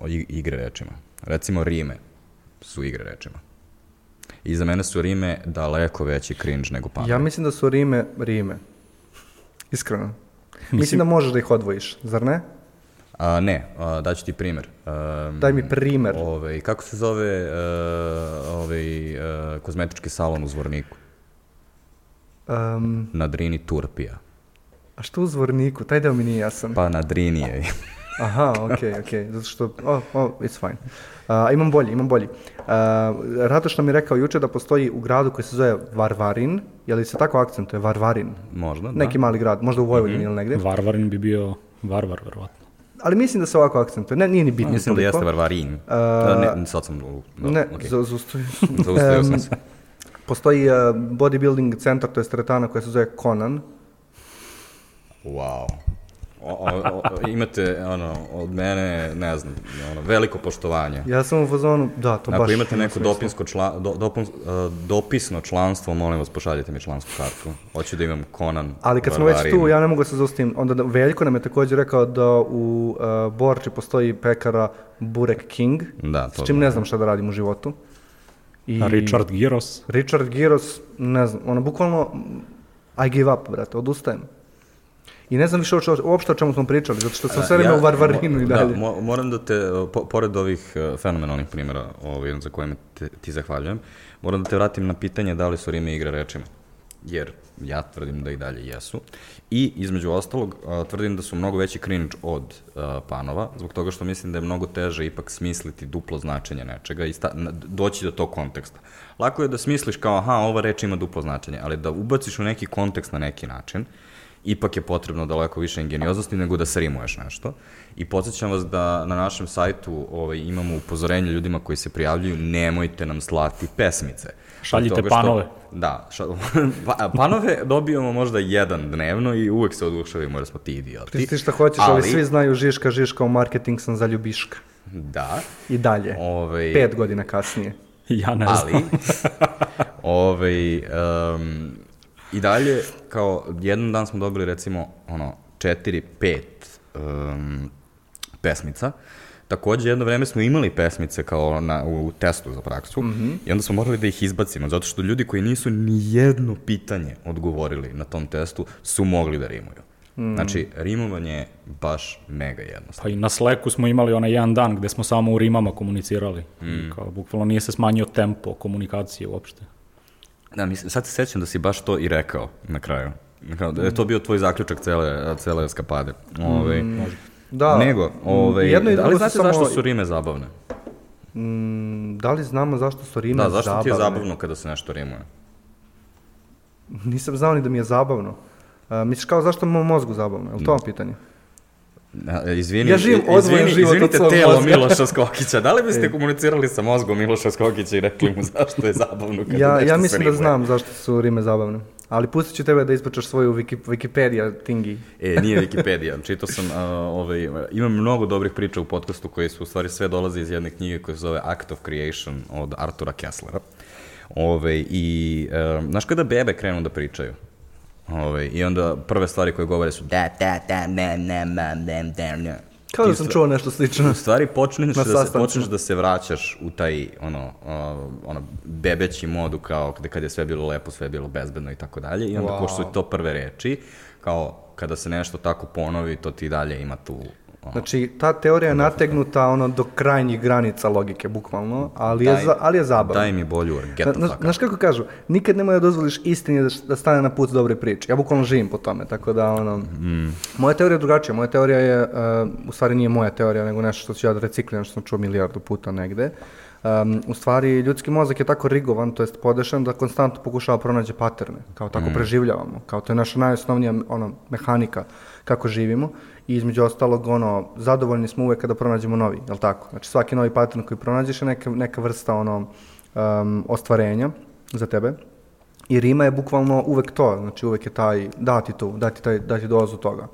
uh, igre rečima? Recimo rime su igre rečima. I za mene su rime daleko veći cringe nego pamet.
Ja mislim da su rime rime. Iskreno. Mislim da možeš da ih odvojiš, zar ne?
A, ne, a, daću ti primer. Um,
Daj mi primer.
Ovaj, kako se zove uh, ovaj, uh, kozmetički salon u Zvorniku?
Um,
Na Drini Turpija.
a što u zvorniku? Taj deo mi nije jasan.
Pa na Drini je. (laughs)
Aha, okej, okej, zato što, oh, oh, it's fine. Uh, imam bolji, imam bolji. Uh, Radoš nam je rekao juče da postoji u gradu koji se zove Varvarin, je li se tako akcentuje, Varvarin?
Možda, da.
Neki mali grad, možda u Vojvodini
Mhm.
ili negdje.
Varvarin bi bio varvar, verovatno.
Ali mislim da se ovako akcentuje, ne, nije ni bitno
Mislim da
toliko.
jeste Varvarin. Uh, ne, sad sam... Da,
Ne, za- zaustavio. (laughs)
Zaustavio sam se.
Postoji uh, bodybuilding centar, to je teretana koja se zove Conan.
Wow. O, o, o, imate, ono, od mene, ne znam, ono, veliko poštovanje.
Ja sam u fazonu, da, to baš...
Ako imate
ima
neko dopinsko čla, do, dopun, uh, dopisno članstvo, molim vas, pošaljite mi člansku kartu. Hoću da imam Conan.
Ali kad smo već tu, ja ne mogu da se zaustavim. Onda da- Veljko nam je također rekao da u uh, Borči postoji pekara Burek King,
Da,
s
to
čim
znam.
ne znam šta da radim u životu. I
Richard Giros,
Richard Giros, ne znam, ono, bukvalno, I give up, brate, odustajem. I ne znam više uopšte o čemu smo pričali, zato što sam sve vreme u Varvarinu i dalje.
Da, mo- moram da te, po, pored ovih uh, fenomenalnih primjera ovaj, za kojima te, ti zahvaljujem, moram da te vratim na pitanje da li su rime igre rečima. Jer ja tvrdim da i dalje jesu. I između ostalog uh, tvrdim da su mnogo veći cringe od uh, panova, zbog toga što mislim da je mnogo teže ipak smisliti duplo značenje nečega i sta, doći do tog konteksta. Lako je da smisliš kao, aha, ova reč ima duplo značenje, ali da ubaciš u neki kontekst na neki način, ipak je potrebno daleko više ingenioznosti nego da srimuješ nešto. I podsjećam vas da na našem sajtu ovaj, imamo upozorenje ljudima koji se prijavljuju, nemojte nam slati pesmice.
Šaljite
što-
panove.
Da, ša, (laughs) pa, panove dobijamo možda jedan dnevno i uvek se oduševimo jer smo ti idioti.
Ti, ti šta hoćeš, ali, svi znaju Žiška, Žiška, u marketing sam za ljubiška.
Da,
I dalje.
ovaj,
Pet godina kasnije.
ja ne znam.
ali, (laughs) ovaj, um, i dalje, kao, jedan dan smo dobili, recimo, ono, četiri, pet um, pesmica, Takođe, jedno vreme smo imali pesmice kao na, u testu za praksu mm -hmm. i onda smo morali da ih izbacimo, zato što ljudi koji nisu ni jedno pitanje odgovorili na tom testu su mogli da rimuju. Mm. Znači, rimovanje je baš mega jednostavno.
Pa i na Slacku smo imali onaj jedan dan gde smo samo u rimama komunicirali. Mm. Kao, bukvalno nije se smanjio tempo komunikacije uopšte.
Da, mislim, sad se sećam da si baš to i rekao na kraju. Kao da je to bio tvoj zaključak cele, cele eskapade. Ove,
Da.
Nego, ove,
Jedno i
da li znate
samo-
zašto su rime zabavne?
Mm, da li znamo zašto su rime
Da, zašto
zabavne?
ti je zabavno kada se nešto rimuje?
Nisam znao ni da mi je zabavno. A, misliš kao zašto mom mozgu zabavno? Je li to vam pitanje?
Izvini,
Ja živim
izvini,
život od
izvinite
svog
telo
mozga.
Miloša Skokića. Da li (laughs) biste komunicirali sa mozgom Miloša Skokića i rekli mu zašto je zabavno kada
Ja, ja mislim da znam zašto su rime zabavne. Ali pustit ću tebe da ispričaš svoju Wiki, Wikipedia tingi.
E, nije Wikipedia. (laughs) Čitao sam, a, ovaj, imam mnogo dobrih priča u podcastu koji su u stvari sve dolaze iz jedne knjige koja se zove Act of Creation od Artura Kesslera. Ove, I, um, znaš kada bebe krenu da pričaju? Ove, I onda prve stvari koje govore su da, da, da, ne, ne, ma, ne, ne, ne.
Kao da sam čuo nešto slično.
U stvari počneš da, se, počneš da se vraćaš u taj ono, uh, ono bebeći modu kao kada kad je sve bilo lepo, sve je bilo bezbedno i tako dalje i onda
Wow.
ko su to prve reči, kao kada se nešto tako ponovi, to ti dalje ima tu
Znači, ta teorija je nategnuta ono do krajnjih granica logike, bukvalno, ali je,
Daj-
za, ali je zabavno.
Daj mi bolju, get the fuck
Znaš kako kažu, nikad nemoj da dozvoliš istini da, da stane na put dobre priče. Ja bukvalno živim po tome, tako da ono...
Mm.
Moja teorija je drugačija. Moja teorija je, uh, u stvari nije moja teorija, nego nešto što ću ja da recikliram, što sam čuo milijardu puta negde. Um, u stvari, ljudski mozak je tako rigovan, to jest podešan, da konstantno pokušava pronađe paterne, kao tako
Mm.
preživljavamo, kao to je naša najosnovnija ono, mehanika kako živimo i između ostalog, ono, zadovoljni smo uvek kada pronađemo novi, jel tako? Znači, svaki novi patern koji pronađeš je neka, neka vrsta, ono, um, ostvarenja za tebe. I Rima je bukvalno uvek to, znači uvek je taj, dati tu, dati, taj, dati dozu toga.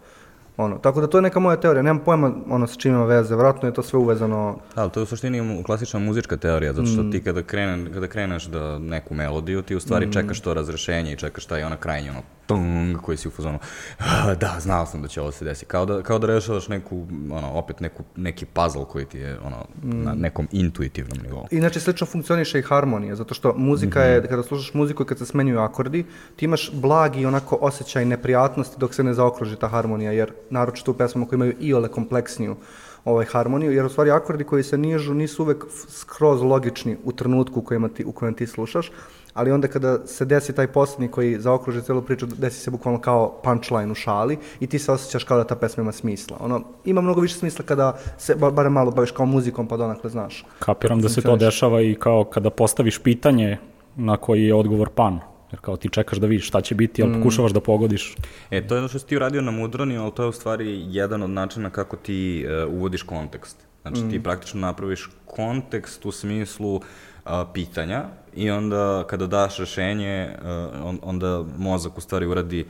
Ono, tako da to je neka moja teorija, nemam pojma ono s čim ima veze, vjerojatno je to sve uvezano
Da, to je u suštini klasična muzička teorija, zato što
Mm.
ti kada, krene, kada kreneš da neku melodiju, ti u stvari čekaš to razrešenje i čekaš taj ona krajnji ono tung koji si u fazonu "Ah, da, znao sam da će ovo se desiti. Kao da, kao da rešavaš neku, ono, opet neku, neki puzzle koji ti je ono, na
Mm.
nekom intuitivnom nivou.
Inače, slično funkcioniše i harmonija, zato što muzika je, kada slušaš muziku i kad se smenjuju akordi, ti imaš blagi onako osjećaj neprijatnosti dok se ne zaokruži ta harmonija, jer naročito u pesmama koje imaju iole kompleksniju ovaj harmoniju, jer u stvari akordi koji se nižu nisu uvek skroz logični u trenutku u kojem ti, u kojem ti slušaš, ali onda kada se desi taj posljednji koji zaokruži celu priču, desi se bukvalno kao punchline u šali i ti se osjećaš kao da ta pesma ima smisla. Ono, ima mnogo više smisla kada se ba- barem malo baviš kao muzikom pa donakle znaš.
Kapiram da se to dešava i kao kada postaviš pitanje na koji je odgovor pan. Jer kao ti čekaš da vidiš šta će biti, ali pokušavaš da pogodiš.
E, to je ono što si ti uradio na Mudroni, ali to je u stvari jedan od načina kako ti e, uvodiš kontekst. Znači, ti praktično napraviš kontekst u smislu a, pitanja i onda kada daš rešenje, e, on- onda mozak u stvari uradi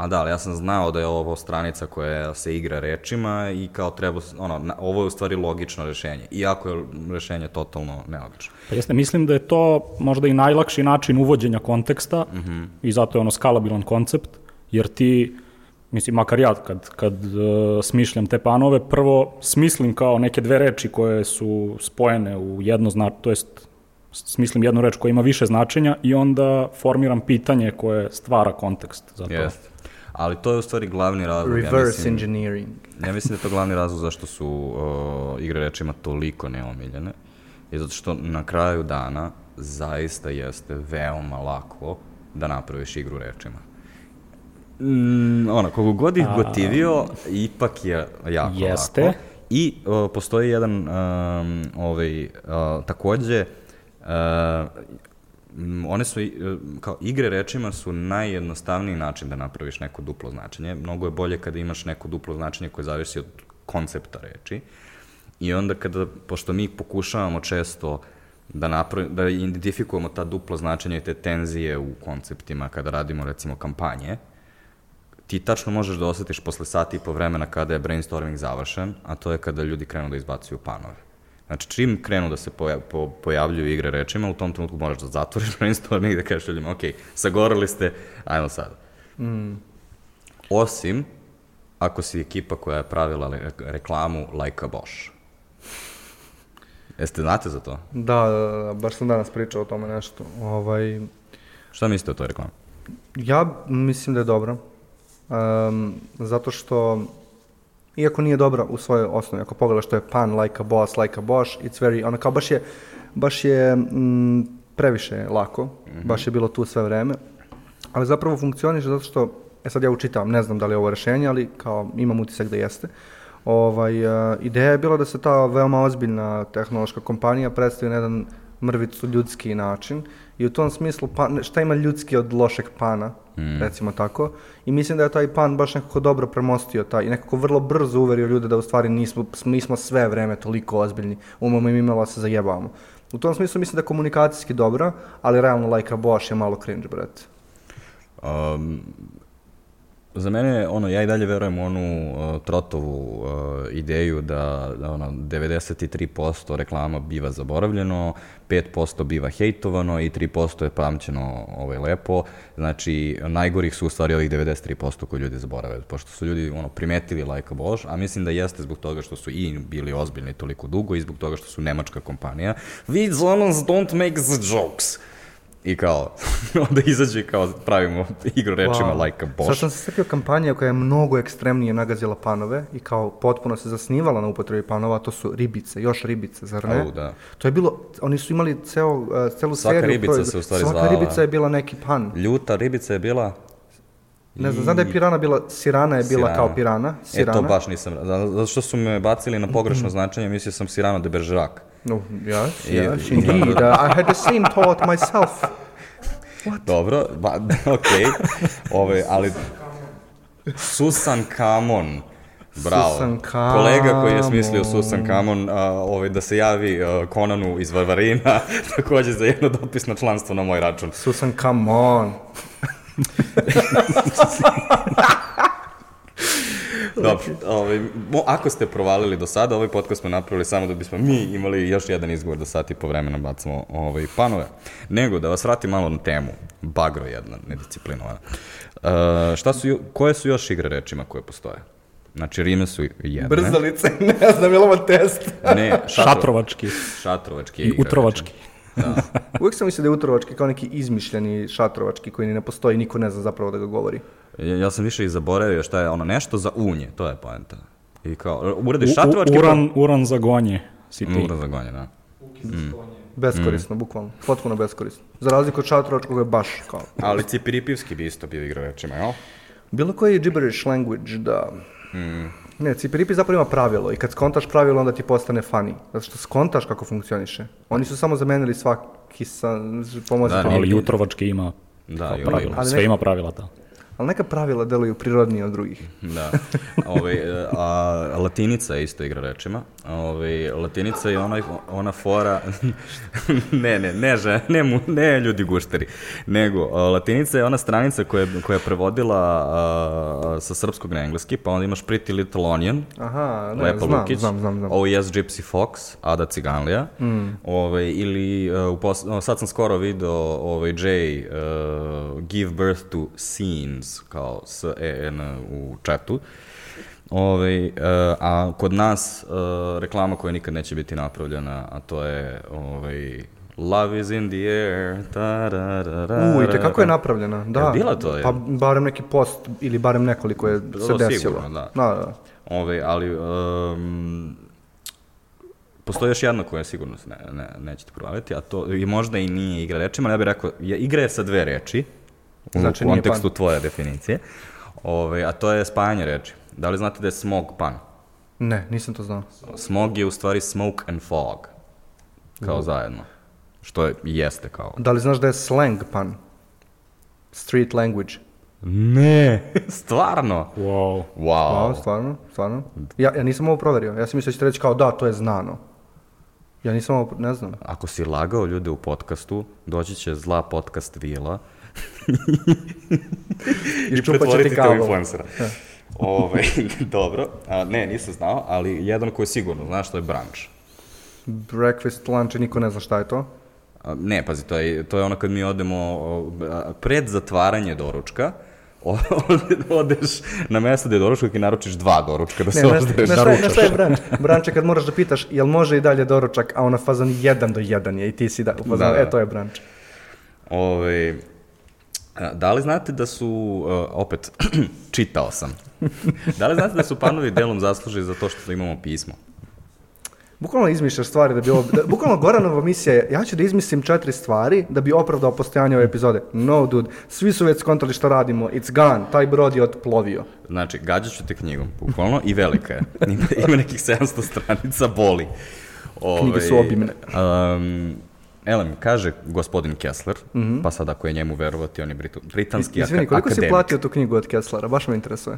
a da, ali ja sam znao da je ovo stranica koja se igra rečima i kao treba, ono, na- ovo je u stvari logično rešenje, iako je rešenje totalno nelogično.
Pa jeste, mislim da je to možda i najlakši način uvođenja konteksta i zato je ono skalabilan koncept, jer ti, mislim, makar ja kad, kad uh, smišljam te panove, prvo smislim kao neke dve reči koje su spojene u jedno znač, to jest smislim jednu reč koja ima više značenja i onda formiram pitanje koje stvara kontekst za to.
Jeste. Ali to je u stvari glavni razlog. ja
Reverse
mislim-
engineering.
Ja mislim da je to glavni razlog zašto su uh, igre rečima toliko neomiljene. I zato što na kraju dana zaista jeste veoma lako da napraviš igru rečima. Mm, ono, koliko god ih gotivio, ipak je jako
Jeste.
lako. I uh, postoji jedan um, ovaj, uh, takođe uh, one su, e, kao igre rečima su najjednostavniji način da napraviš neko duplo značenje. Mnogo je bolje kada imaš neko duplo značenje koje zavisi od koncepta reči. I onda kada, pošto mi pokušavamo često da, napravi, da identifikujemo ta duplo značenja i te tenzije u konceptima kada radimo recimo kampanje, ti tačno možeš da osetiš posle sati i po vremena kada je brainstorming završen, a to je kada ljudi krenu da izbacuju panove. Znači, čim krenu da se poja po pojavljuju igre rečima, u tom trenutku moraš da zatvoriš (laughs) brainstorming i da kažeš ljudima, ok, sagorali ste, ajmo sad. Osim, ako si ekipa koja je pravila reklamu Like a Bosch. Jeste znate za to?
Da, da, da, baš sam danas pričao o tome nešto. Ovaj,
Šta mislite o toj reklami?
ja mislim da je dobra. Um, zato što, iako nije dobra u svojoj osnovi, ako pogledaš što je pan, like a boss, like a boss, it's very, ono kao baš je, baš je mm, previše lako, baš je bilo tu sve vreme, ali zapravo funkcioniše zato što, e sad ja učitavam, ne znam da li je ovo rešenje, ali kao imam utisak da jeste. Ovaj, uh, ideja je bila da se ta veoma ozbiljna tehnološka kompanija predstavi na jedan mrvicu ljudski način i u tom smislu pa, šta ima ljudski od lošeg pana, recimo tako, i mislim da je taj pan baš nekako dobro premostio taj i nekako vrlo brzo uverio ljude da u stvari nismo, mi smo sve vreme toliko ozbiljni, umamo im imala se zajebavamo. U tom smislu mislim da je komunikacijski dobra, ali realno like a Bosch je malo cringe, brate.
Um, za mene, ono, ja i dalje verujem u onu uh, trotovu uh, ideju da, da ono, 93% reklama biva zaboravljeno, 5% biva hejtovano i 3% je pamćeno ovaj, lepo. Znači, najgorih su u stvari ovih 93% koji ljudi zaborave, pošto su ljudi ono, primetili like a Bosch, a mislim da jeste zbog toga što su i bili ozbiljni toliko dugo i zbog toga što su nemačka kompanija. We don't make the jokes. I kao, (laughs) onda izađe i kao pravimo igru rečima
Wow.
like a
Sad
boš.
sam se setio kampanje koja je mnogo ekstremnije nagazila panove i kao potpuno se zasnivala na upotrebi panova, to su ribice, još ribice, zar ne?
Au, da.
To je bilo, oni su imali ceo, uh, celu
Svaka
seriju.
ribica
proizvoda-
se u stvari
Svaka
zvala-
ribica je bila neki pan.
Ljuta ribica je bila...
Ne znam, znam da je pirana bila, sirana je bila
Sirana.
kao pirana.
E,
Sirana.
to baš nisam... Zato što su me bacili na pogrešno značenje, mislio sam Sirano de Bergerac.
No, yes, yes, indeed. Uh, I had the same thought myself.
Dobro, ba, (laughs) okej. Ove, ali... Susan Kamon. Bravo.
Susan Kamon.
Kolega koji je smislio Susan Kamon, a, ovaj, da se javi a, Konanu iz Varvarina, (laughs) takođe za jedno dopisno članstvo na moj račun.
Susan, come on. (laughs)
Dobro, ovaj, ako ste provalili do sada, ovaj podcast smo napravili samo da bismo mi imali još jedan izgovor da sati po vremena bacamo ovaj, panove. Nego, da vas vratim malo na temu. Bagro jedna, nedisciplinovana. Uh, šta su, koje su još igre rečima koje postoje? Znači, rime su jedne.
Brzalice, (laughs) ne znam, je li ovo test?
Ne, šatro,
Šatrovački
šatrovačke
i
igre
utrovački.
Uvijek sam mislio da je utrovački kao neki izmišljeni šatrovački koji ni ne postoji, niko ne zna zapravo da ga govori.
Ja, ja sam više i zaboravio šta je ono nešto za unje, to je poenta. I kao, uradiš
U- u-
šatrovački...
uran, uran za gonje si ti.
Ura za gonje, da.
Beskorisno, bukvalno. Potpuno beskorisno. Za razliku od šatrovačkog je baš kao...
Ali cipiripivski bi isto bio igra rečima, jel?
Bilo koji gibberish language, da... Ne, Cipiripi zapravo ima pravilo i kad skontaš pravilo onda ti postane funny. Zato što skontaš kako funkcioniše. Oni su samo zamenili svaki sa pomoći
Da.
Ali jutrovački ima
Da,
kao.
Ali
Sve ima pravila, da.
Ali neka pravila deluju prirodnije od drugih. (laughs)
Da. Ove, a, latinica je isto igra rečima. Ove, latinica je onaj, ona fora... (laughs) ne, ne, ne, že, ne, mu, ne ljudi gušteri. Nego, a, latinica je ona stranica koja, koja je prevodila a, sa srpskog na engleski, pa onda imaš Pretty Little Onion,
Aha, ne,
Lepa
znam,
Lukić,
znam, znam, znam.
Oh Yes Gypsy Fox, Ada Ciganlija,
Mm.
ovaj, ili uh, u pos, sad sam skoro video ovaj, Jay uh, Give Birth to Scenes, kao S-E-N u chatu, Ovaj, uh, a kod nas uh, reklama koja nikad neće biti napravljena, a to je ovaj, Love is in the air. tararara.
U, i kako je napravljena, da.
Je bila to, je?
Pa barem neki post ili barem nekoliko je se
Bilo
desilo.
sigurno, da.
Da, da.
Ove, ali um, postoji još jedna koja sigurno se ne, ne, nećete provaliti, a to i možda i nije igra rečima, ali ja bih rekao, igra je sa dve reči,
Znači nije
kontekstu
pan.
tvoje definicije, Ove, a to je spajanje reči. Da li znate da je smog pan?
Ne, nisam to znao.
Smog je u stvari smoke and fog, kao zajedno. Što je, jeste kao.
Da li znaš da je slang pan? Street language.
Ne, (laughs) stvarno?
Wow.
Wow.
A, stvarno, stvarno. Ja, ja nisam ovo proverio. Ja sam mislio da ćete reći kao da, to je znano. Ja nisam ovo, ne znam.
Ako si lagao ljude u podcastu, doći će zla podcast vila i pretvoriti
kabel.
influencera. Ove, (laughs) dobro, a, ne, nisam znao, ali jedan koji sigurno znaš, to je brunch.
Breakfast, lunch, niko ne zna šta je to.
A, ne, pazi, to je, to je ono kad mi odemo o, a, pred zatvaranje doručka, (laughs) odeš na mesto gde je doručak i naručiš dva doručka da se
ne,
ozdaješ.
ne, šta, je- ne šta je branč? Branč je kad moraš da pitaš jel može i dalje doručak, a ona fazon jedan do jedan je i ti si da, u fazonu,
Da, da.
e, to je branč.
Ove, da li znate da su, uh, opet, (clears throat) čitao sam, da li znate da su panovi delom zasluži za to što imamo pismo?
Bukvalno izmišljaš stvari da bi ovo... Da, bukvalno Goranova misija je, ja ću da izmislim četiri stvari da bi opravdao postojanje ove epizode. No, dude, svi su već skontali šta radimo, it's gone, taj brod je otplovio.
Znači, gađat ću te knjigom, bukvalno, i velika je. Ima, ima nekih 700 stranica, boli. Ove,
Knjige su obimne.
Um, Elem, kaže gospodin Kessler, pa sad ako je njemu verovati, on je britu, britanski
Izvini,
aka-
koliko si
akademik.
platio tu knjigu od Kesslera? Baš me interesuje.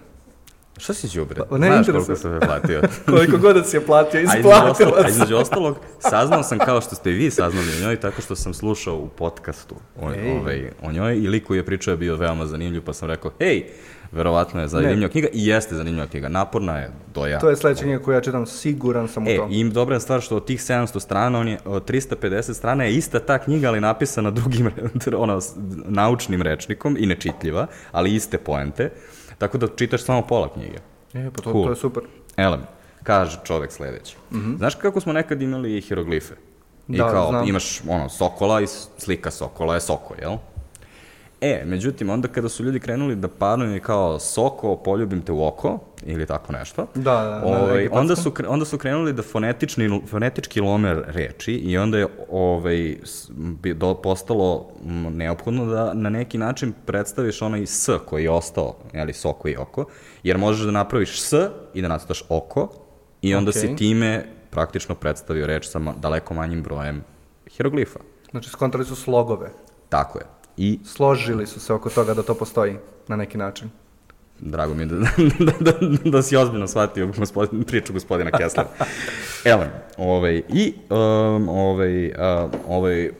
Šta si đubre?
Pa, ne
Znaš koliko sam me platio? (laughs)
Koliko god da si je platio,
A
isplatila
a
se.
između ostalog, saznao sam kao što ste i vi saznali o njoj, tako što sam slušao u podcastu o,
Ej.
ovaj, o njoj i lik koji je pričao je bio veoma zanimljiv, pa sam rekao, hej, verovatno je zanimljiva knjiga i jeste zanimljiva knjiga, naporna je do ja.
To je sledeća knjiga koju ja čitam, siguran sam u
E,
to.
i im dobra stvar što od tih 700 strana, on je, od 350 strana je ista ta knjiga, ali napisana drugim, ono, naučnim rečnikom i nečitljiva, ali iste poente, tako da čitaš samo pola knjige.
E, pa to,
Cool.
to je super.
Elem, kaže čovek sledeći. Znaš kako smo nekad imali hieroglife? I
Da,
kao,
znam.
imaš ono, sokola i slika sokola je soko, jel? E, međutim, onda kada su ljudi krenuli da panuju kao soko, poljubim te u oko, ili tako nešto,
Da, da,
ovaj,
egipatskom.
onda, su, onda su krenuli da fonetični, fonetički lome reči i onda je ovaj, do, postalo neophodno da na neki način predstaviš onaj s koji je ostao, jeli, soko i oko, jer možeš da napraviš s i da nacrtaš oko i onda si
Okej.
time praktično predstavio reč sa daleko manjim brojem hieroglifa.
Znači, skontali su slogove.
Tako je. I
Složili su se oko toga da to postoji na neki način.
Drago mi je da, (laughs) da, da, da si ozbiljno shvatio gospodin, priču gospodina Kesslera. (laughs) Elem, ovaj, i um, ovaj, uh, ovaj,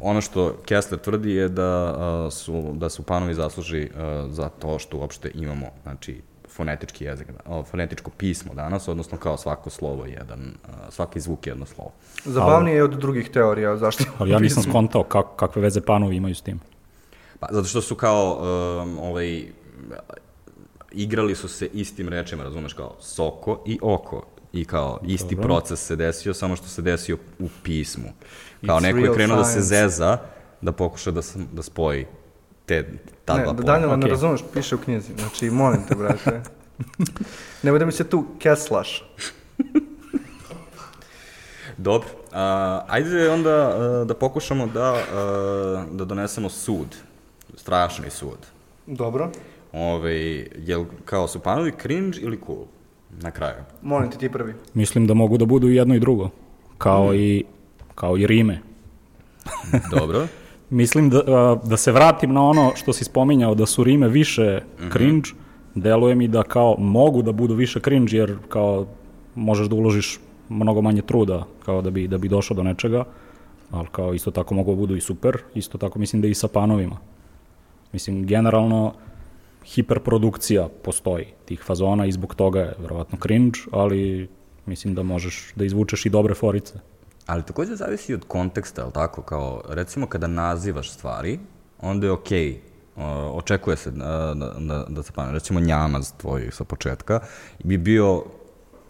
ono što Kessler tvrdi je da, uh, su, da su panovi zasluži uh, za to što uopšte imamo znači, fonetički jezik, fonetičko pismo danas, odnosno kao svako slovo jedan, svaki zvuk jedno slovo.
Zabavnije je od drugih teorija, zašto?
Ali ja nisam skontao kak, kakve veze panovi imaju s tim.
Pa, zato što su kao, um, ovaj, igrali su se istim rečima, razumeš, kao soko i oko. I kao, isti
Dobro.
proces se desio, samo što se desio u pismu. Kao
It's
neko je krenuo da se
science.
zeza, da pokuša da, da spoji te, ta
Ne,
dva
da
pojma.
Danijela ne
okej.
razumeš, piše u knjizi. Znači, molim te, brate. Nemoj da mi se tu keslaš.
Dobro, a, ajde onda a, da pokušamo da, a, da donesemo sud, strašni sud.
Dobro.
Ove, jel kao su panovi cringe ili cool? Na kraju.
Molim te ti prvi.
Mislim da mogu da budu i jedno i drugo. Kao, i, kao i rime. (laughs)
Dobro.
Mislim da, da se vratim na ono što si spominjao, da su rime više cringe, deluje mi da kao mogu da budu više cringe, jer kao možeš da uložiš mnogo manje truda kao da bi, da bi došao do nečega, ali kao isto tako mogu da budu i super, isto tako mislim da i sa panovima. Mislim, generalno hiperprodukcija postoji tih fazona i zbog toga je verovatno cringe, ali mislim da možeš da izvučeš i dobre forice.
Ali takođe zavisi od konteksta, ali tako? Kao, recimo kada nazivaš stvari, onda je okej, uh, očekuje se da, da, da, se pane, recimo njamaz tvoj sa početka, bi bio,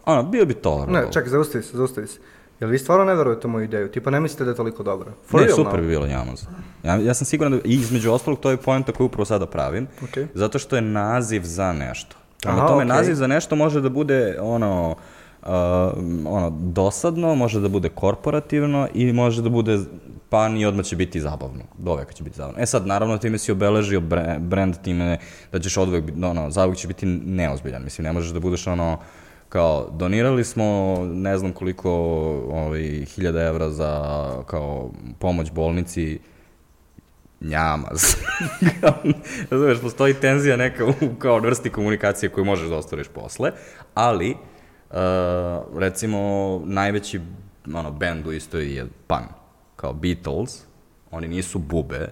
ono, bio bi tolerable.
Ne, čekaj, zaustavi se, zaustavi se. Jel vi stvarno ne verujete u moju ideju? Tipa ne mislite da je toliko dobra? For
Ne,
real
super bi bilo njamaz. Ja, ja sam siguran da, i između ostalog, to je poenta koju upravo sada pravim,
Okej.
zato što je naziv za nešto. Prema tome,
okej.
naziv za nešto može da bude ono, uh, ono, dosadno, može da bude korporativno i može da bude pa ni odmah će biti zabavno. Do veka će biti zabavno. E sad, naravno, time si obeležio bre- brand time da ćeš odvek, ono, zauvek će biti neozbiljan. Mislim, ne možeš da budeš ono, kao, donirali smo ne znam koliko ovaj, hiljada evra za kao pomoć bolnici, njamaz. (laughs) Razumeš, postoji tenzija neka u kao vrsti komunikacije koju možeš da ostvariš posle, ali uh, recimo najveći ono, band u istoriji je Pan, kao Beatles, oni nisu bube,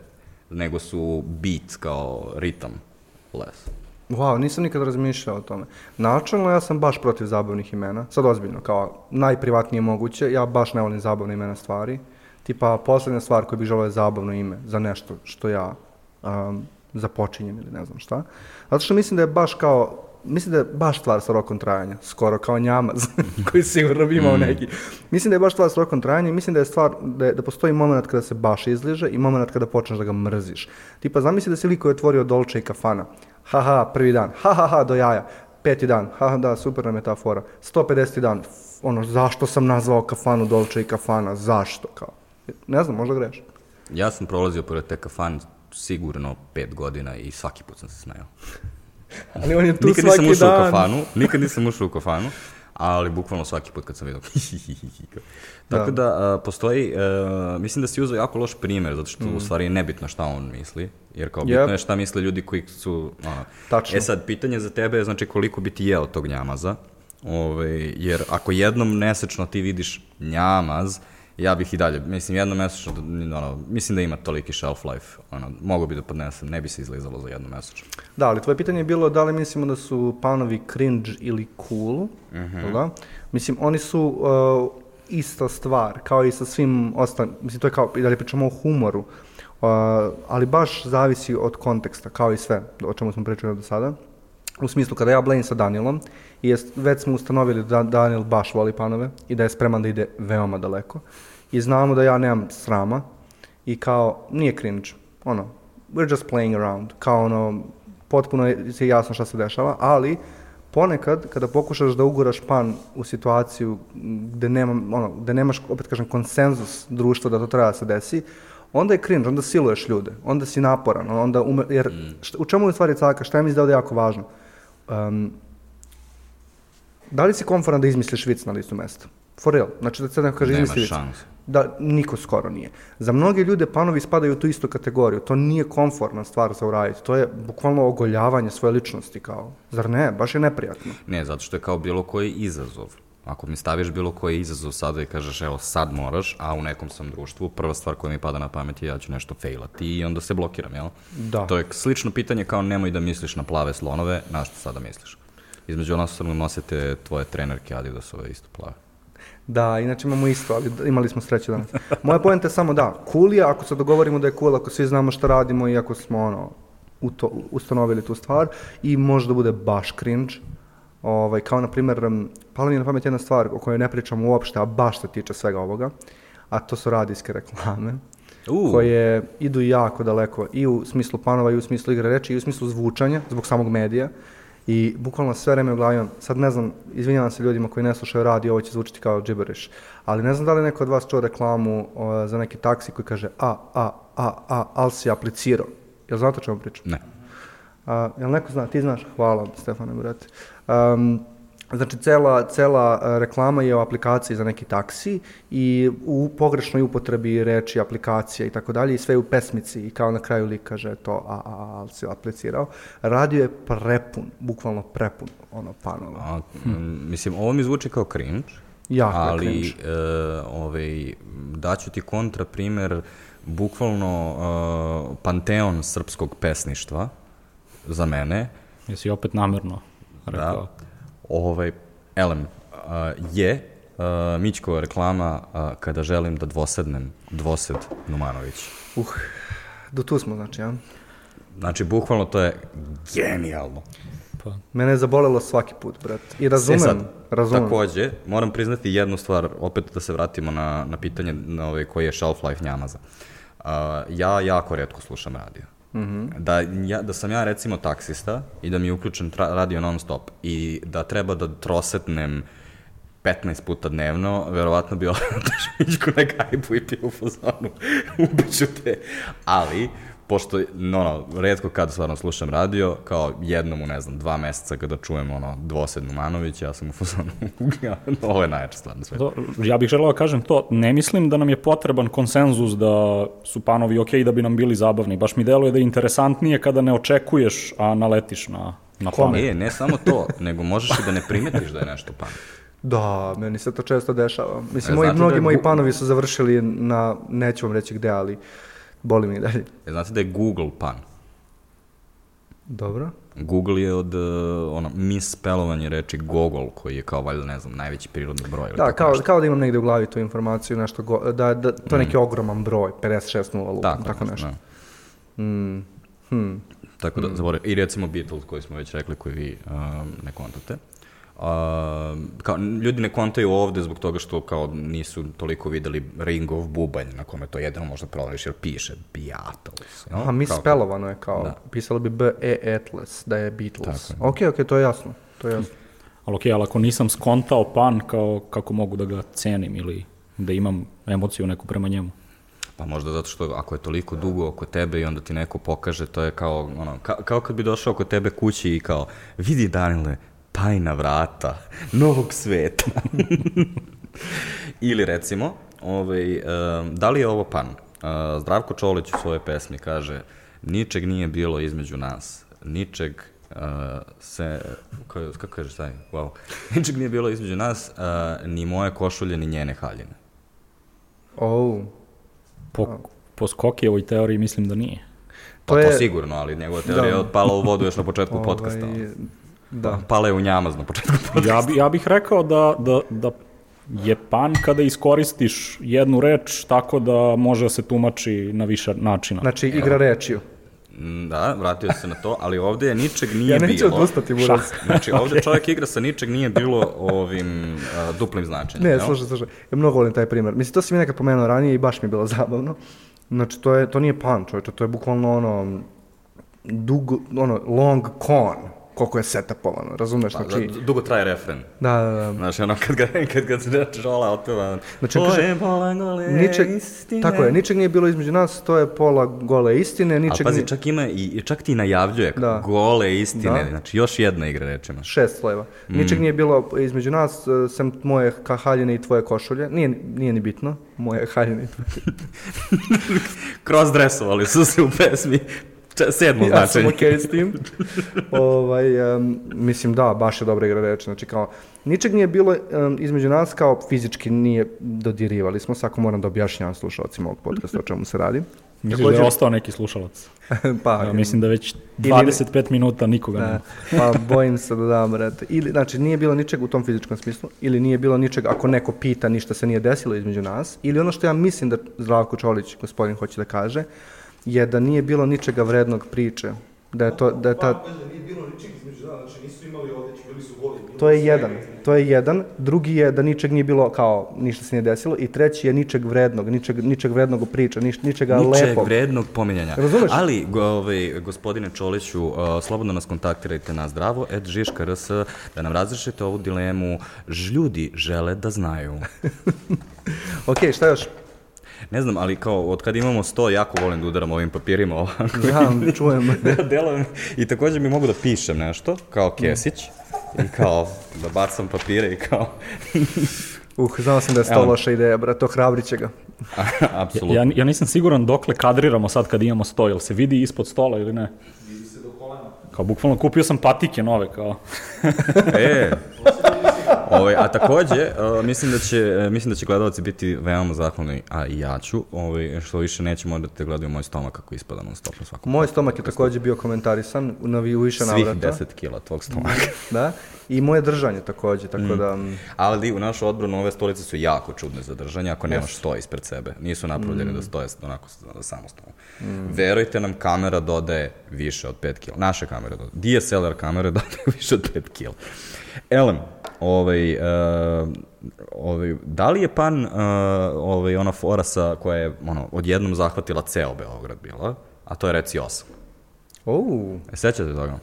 nego su beat kao ritam les.
Wow, nisam nikad razmišljao o tome. Načelno ja sam baš protiv zabavnih imena. Sad ozbiljno, kao najprivatnije moguće. Ja baš ne volim zabavne imena stvari. Tipa, poslednja stvar koju bih želeo je zabavno ime za nešto što ja um, započinjem ili ne znam šta. Zato što mislim da je baš kao, mislim da je baš stvar sa rokom trajanja, skoro kao njamaz, (laughs) koji sigurno bi imao neki. Mislim da je baš stvar sa rokom trajanja i mislim da je stvar, da, je, da postoji moment kada se baš izliže i moment kada počneš da ga mrziš. Tipa, zamisli da si liko je otvorio Dolce i kafana. Haha, prvi dan, ha, ha, ha, do jaja. Peti dan, haha, da, super nam je ta fora. 150. dan, f- ono, zašto sam nazvao kafanu Dolce i kafana, zašto, kao. Ne znam, možda greš.
Ja sam prolazio pored te kafan sigurno pet godina i svaki put sam se smejao. (laughs)
Ali on je tu
nikad
svaki
nisam ušao
dan.
u kafanu, nikad nisam ušao u kafanu, ali bukvalno svaki put kad sam vidio Tako da, a, postoji, a, mislim da si uzeo jako loš primer, zato što u stvari je nebitno šta on misli, jer kao bitno
Mm. Yep.
je šta misle ljudi koji su... A,
Tačno.
E sad, pitanje za tebe je znači koliko bi ti jeo tog njamaza, Ove, jer ako jednom mesečno ti vidiš njamaz, ja bih i dalje, mislim jednom mesečno, ono, mislim da ima toliki shelf life, ono, mogu bi da podnesem, ne bi se izlizalo za jednom mesečno.
Da, ali tvoje pitanje je bilo da li mislimo da su panovi cringe ili cool, jel da? Mislim, oni su uh, ista stvar, kao i sa svim ostalim, mislim, to je kao, i dalje pričamo o humoru, uh, ali baš zavisi od konteksta, kao i sve, o čemu smo pričali do sada. U smislu, kada ja blejim sa Danielom, i jest, već smo ustanovili da Daniel baš voli panove i da je spreman da ide veoma daleko. I znamo da ja nemam srama i kao, nije cringe, ono, we're just playing around, kao ono, potpuno je je jasno šta se dešava, ali ponekad kada pokušaš da uguraš pan u situaciju gde, nema, ono, gde nemaš, opet kažem, konsenzus društva da to treba da se desi, onda je cringe, onda siluješ ljude, onda si naporan, onda ume, jer šta, u čemu je stvari caka, šta je mi da je jako važno? Um, da li si konforan da izmisliš vic na listu mesta? For real. Znači da se neko kaže
Nema
izmisli vic.
šanse.
Da, niko skoro nije. Za mnoge ljude panovi spadaju u tu istu kategoriju. To nije komfortna stvar za uraditi. To je bukvalno ogoljavanje svoje ličnosti kao. Zar ne? Baš je neprijatno.
Ne, zato što je kao bilo koji izazov. Ako mi staviš bilo koji izazov sada i kažeš evo sad moraš, a u nekom sam društvu, prva stvar koja mi pada na pamet je ja ću nešto failati i onda se blokiram, jel?
Da.
To je slično pitanje kao nemoj da misliš na plave slonove, na što sada misliš? Između nas nosite tvoje trenerke Adidasove isto plave.
Da, inače imamo isto, ali imali smo sreće danas. Moja poenta je samo da, cool je ako se dogovorimo da je cool, ako svi znamo šta radimo i ako smo ono, u to, ustanovili tu stvar i može da bude baš cringe. Ovaj, kao na primjer, pala mi je na pamet jedna stvar o kojoj ne pričamo uopšte, a baš se tiče svega ovoga, a to su radijske reklame.
U.
koje idu jako daleko i u smislu panova i u smislu igre reči i u smislu zvučanja zbog samog medija i bukvalno sve vreme u glavi imam, sad ne znam, izvinjavam se ljudima koji ne slušaju radio, ovo će zvučiti kao gibberish, ali ne znam da li neko od vas čuo reklamu o, za neki taksi koji kaže a, a, a, a, al si aplicirao. Jel znate o čemu pričam?
Ne.
A, jel neko zna? Ti znaš? Hvala, Stefane, brate. Um, znači, cela, cela a, reklama je o aplikaciji za neki taksi i u pogrešnoj upotrebi reči, aplikacija i tako dalje i sve je u pesmici i kao na kraju lik kaže to, a, a, a, ali si aplicirao. Radio je prepun, bukvalno prepun, ono, panova.
A, m, mislim, ovo mi zvuči kao cringe,
Jako je
ali
cringe.
e, ovaj, daću ti kontra primer, bukvalno e, panteon srpskog pesništva za mene,
Jesi opet namerno rekao?
da, ovaj, elem, a, je a, Mićkova reklama a, kada želim da dvosednem dvosed Numanović.
Uh, do tu smo, znači, ja.
Znači, bukvalno to je genijalno.
Pa,
Mene je zabolelo svaki put, brat. I razumem,
E sad,
razumem.
takođe, moram priznati jednu stvar, opet da se vratimo na, na pitanje na ovaj, koji je shelf life njamaza. Uh, ja jako redko slušam radio. Mm -hmm. da, ja, da sam ja recimo taksista i da mi je uključen radio non stop i da treba da trosetnem 15 puta dnevno, verovatno bi (laughs) otišao Mićku na gajbu i bio u fazonu, (laughs) ubiću te. Ali, pošto, no, no, redko kad stvarno slušam radio, kao jednom u, ne znam, dva meseca kada čujem, ono, dvosednu Manović, ja sam u fazonu, (laughs) ovo je najjača stvar na svetu.
to, ja bih želeo da kažem to, ne mislim da nam je potreban konsenzus da su panovi ok da bi nam bili zabavni. Baš mi deluje da je interesantnije kada ne očekuješ, a naletiš na, na pan.
Ne, ne samo to, nego možeš i da ne primetiš da je nešto pan.
Da, meni se to često dešava. Mislim,
E,
moji,
znate
mnogi
da je
moji panovi su završili na, neću vam reći gde, ali boli mi i dalje.
E, znate da je Google pan?
Dobro.
Google je od, uh, ono, mispelovanje reči Gogol, koji je kao, valjda, ne znam, najveći prirodni broj.
Da, kao,
nešto.
kao da imam negde u glavi tu informaciju, nešto go, da, da, to je neki ogroman broj, 56 nula, lupam, tako, tako nešto.
Da.
Mm, hm.
Tako da, zaboravim. I recimo Beatles, koji smo već rekli, koji vi um, ne kontate. Kao, ljudi ne kontaju ovde zbog toga što kao nisu toliko videli Ringov bubanj na kome to jedino možda provališ jer piše Beatles. jel?
A mi
Kao-
spelovano je kao,
Da.
pisalo bi B, E, Atlas, da je Beatles.
Tako je.
Ok, ok, to je jasno. To je jasno. (laughs)
Ali okej, ali ako nisam skontao pan, kao, kako mogu da ga cenim ili da imam emociju neku prema njemu?
Pa možda zato što ako je toliko dugo oko tebe i onda ti neko pokaže, to je kao, ono, ka, kao kad bi došao oko tebe kući i kao, vidi Danile, tajna vrata novog sveta. Ili recimo, ovaj, um, da li je ovo pan? Uh, Zdravko Čolić u svojoj pesmi kaže, ničeg nije bilo između nas, ničeg uh, se, kako, kako kažeš taj, wow, (laughs) ničeg nije bilo između nas, uh, ni moje košulje, ni njene haljine.
Oh,
Po, po Skokijevoj teoriji mislim da nije.
Pa
To
to,
je-
sigurno, ali njegova teorija je
Da.
otpala u vodu još na početku podcasta.
Da.
Pala je u njamaz na početku podcasta.
Ja, bi, ja bih rekao da, da, da je pan kada iskoristiš jednu reč tako da može da se tumači na više načina.
Znači, igra rečiju.
Mm, Da, vratio se na to, ali ovde ničeg (laughs) nije
Ja
bilo.
neću odustati, Buraz.
Znači, ovde (laughs) čovjek igra sa ničeg nije bilo ovim a, duplim značenjem.
Ne, slušaj, slušaj, ja mnogo volim taj primjer. Mislim, to si mi nekad pomenuo ranije i baš mi je bilo (laughs) zabavno. Znači, to, je, to nije pan, čovječe, to je bukvalno ono, dugo, ono, long con, koliko je setapovano, razumeš?
Pa,
Znači,
da, dugo traje refren.
da, da, da.
Znaš, ono, kad ga, (laughs) kad ga se Žola otpeva,
Znači,
"To
kaže,
pola gole
Ničeg,
istine."
tako je, ničeg nije bilo između nas, to je pola gole istine,
Ali
ničeg
pazi,
nije,
čak ima i, čak ti najavljuje
Da.
gole istine,
Da.
znači još jedna igra rečima.
šest slojeva. Ničeg nije bilo između nas, e, sem moje haljine i tvoje košulje. Nije, nije ni bitno, moje (laughs) haljine i tvoje. (laughs)
Cross-dressovali su se u pesmi, sedmo (laughs)
Ja sam
značenje.
okej s tim. ovaj, em, mislim da, baš je dobra igra reči. Znači kao, ničeg nije bilo em, između nas kao fizički nije dodirivali smo. Sako moram da objašnjavam slušalcima ovog podcasta o čemu se radi.
Misliš da
Također-
je ostao neki slušalac? (laughs)
pa,
Ja mislim da već
Ili-
25 minuta nikoga
Da,
nema.
pa (laughs) bojim se da dam, brate. Ili, znači, nije bilo ničeg u tom fizičkom smislu, ili nije bilo ničeg ako neko pita, ništa se nije desilo između nas, ili ono što ja mislim da Zdravko Čolić, gospodin, hoće da kaže, je da nije bilo ničega vrednog priče. Da je to, da je ta,
nije bilo ničeg između znači nisu imali odeću, bili su goli.
to je jedan, to je jedan. Drugi je da ničeg nije bilo, kao, ništa se nije desilo. I treći je ničeg vrednog, ničeg, ničeg vrednog priča, nič, ničega
Ničeg
lepog.
vrednog pominjanja.
Razumeš?
Ali, go, ovaj, gospodine Čoliću, uh, slobodno nas kontaktirajte na zdravo, et žiška.rs, da nam razrešite ovu dilemu. Ljudi žele da znaju. (laughs)
Ok, šta još?
Ne znam, ali kao, od kad imamo sto, jako volim da udaram ovim papirima ovako.
Znam, čujem. (laughs)
Delujem. I također mi mogu da pišem nešto, kao Kesić, i kao da bacam papire i kao... (laughs)
Uh, znao sam da je sto loša ideja, brate, ohrabrit će ga. (laughs)
Apsolutno.
Ja, ja nisam siguran dokle kadriramo sad kad imamo sto, jel se vidi ispod stola ili ne?
Vidi se do kolena.
Kao bukvalno kupio sam patike nove, kao.
E, ovaj, a takođe, uh, mislim da će, uh, mislim da će gledalci biti veoma zahvalni, a i ja ću, ovaj, što više neće morati da gledaju moj stomak kako ispada non stop na svakom.
Moj stomak je također bio komentarisan na vi- u više
Svih
navrata.
10 kila tvog stomaka.
Da, i moje držanje također, tako da... mm,
Ali u našu odbranu ove stolice su jako čudne za držanje ako nemaš sto ispred sebe. Nisu napravljeni da stoje onako samostalno. Verujte nam, kamera dodaje više od 5 kila. Naše kamere dodaje. DSLR kamere (laughs) dodaju više od 5 kila. Elem, ovaj, uh, ovaj, da li je pan uh, ovaj, ona fora sa koja je ono, odjednom zahvatila ceo Beograd bila, a to je reci 8.
Oh,
E, sećate toga?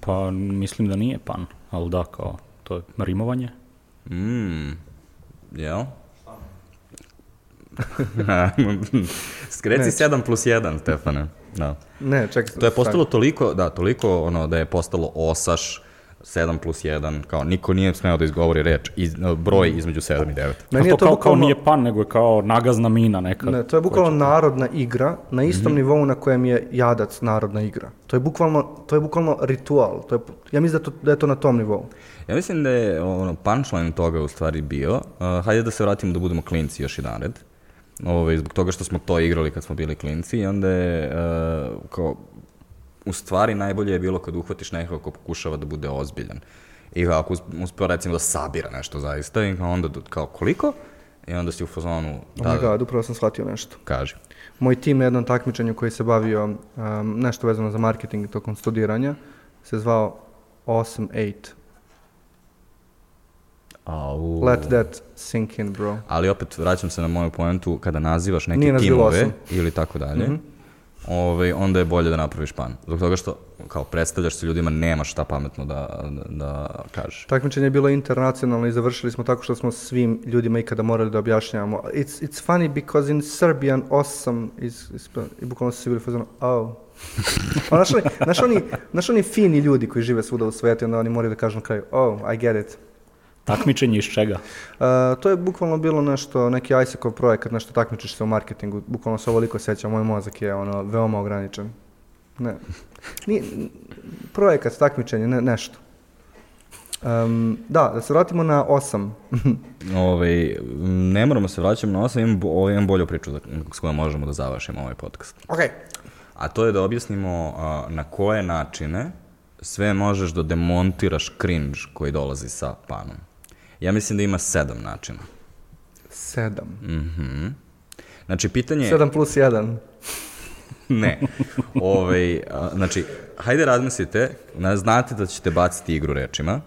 Pa mislim da nije pan, ali da, kao, to je rimovanje.
Mm, jel? (laughs) Skreci 7 plus 1, Stefane. Da.
ne, čekaj.
To je postalo toliko, da, toliko ono da je postalo osaš 7 plus 1, kao niko nije smeo da izgovori reč, iz, broj između 7 i 9.
Meni je
to kao, kao
bukvalno-
nije pan, nego je kao nagazna mina neka.
Ne, to je bukvalno narodna igra na istom nivou na kojem je jadac narodna igra. To je bukvalno, to je bukvalno ritual. To je, ja mislim da, to, da je to na tom nivou.
Ja mislim da je ono, punchline toga u stvari bio, uh, hajde da se vratimo da budemo klinci još jedan red, ovaj, zbog toga što smo to igrali kad smo bili klinci i onda je uh, kao, u stvari najbolje je bilo kad uhvatiš nekoga ko pokušava da bude ozbiljan. I ako us- uspeo recimo da sabira nešto zaista i onda kao koliko? I onda si u fazonu,
Oh
da,
my god, upravo sam shvatio nešto.
kaži.
Moj tim na jednom takmičenju koji se bavio um, nešto vezano za marketing tokom studiranja se zvao Awesome 8.
Au.
Let that sink in, bro.
Ali opet vraćam se na moju poentu, kada nazivaš neke timove ili tako dalje, ovaj, onda je bolje da napraviš pan. Zbog toga što kao predstavljaš se ljudima, nemaš šta pametno da, da, da kažeš.
Takmičenje je bilo internacionalno i završili smo tako što smo svim ljudima ikada morali da objašnjavamo. It's, it's funny because in Serbian awesome is, is i bukvalno su svi bili fazonu, oh. (laughs) A znaš oni, znaš, oni, znaš oni fini ljudi koji žive svuda u svijetu i onda oni moraju da kažu na kraju, oh, I get it.
Takmičenje iz čega?
Uh, to je bukvalno bilo nešto, neki ISEC-ov projekat, nešto takmičiš se u marketingu, bukvalno se ovoliko sećam, moj mozak je ono, veoma ograničen. Ne. Nije, projekat, takmičenje, ne, nešto. Um, da, da se vratimo na osam. (laughs)
Ovaj, ne moramo se vraćati na osam, imam, bo, imam bolju priču za, s kojom možemo da završimo ovaj podcast.
ok.
A to je da objasnimo a, na koje načine sve možeš da demontiraš cringe koji dolazi sa panom. Ja mislim da ima sedam načina.
Sedam.
Mhm. Znači, pitanje je...
Sedam plus jedan. (laughs)
ne. Ove, a, znači, hajde razmislite, na- znate da ćete baciti igru rečima,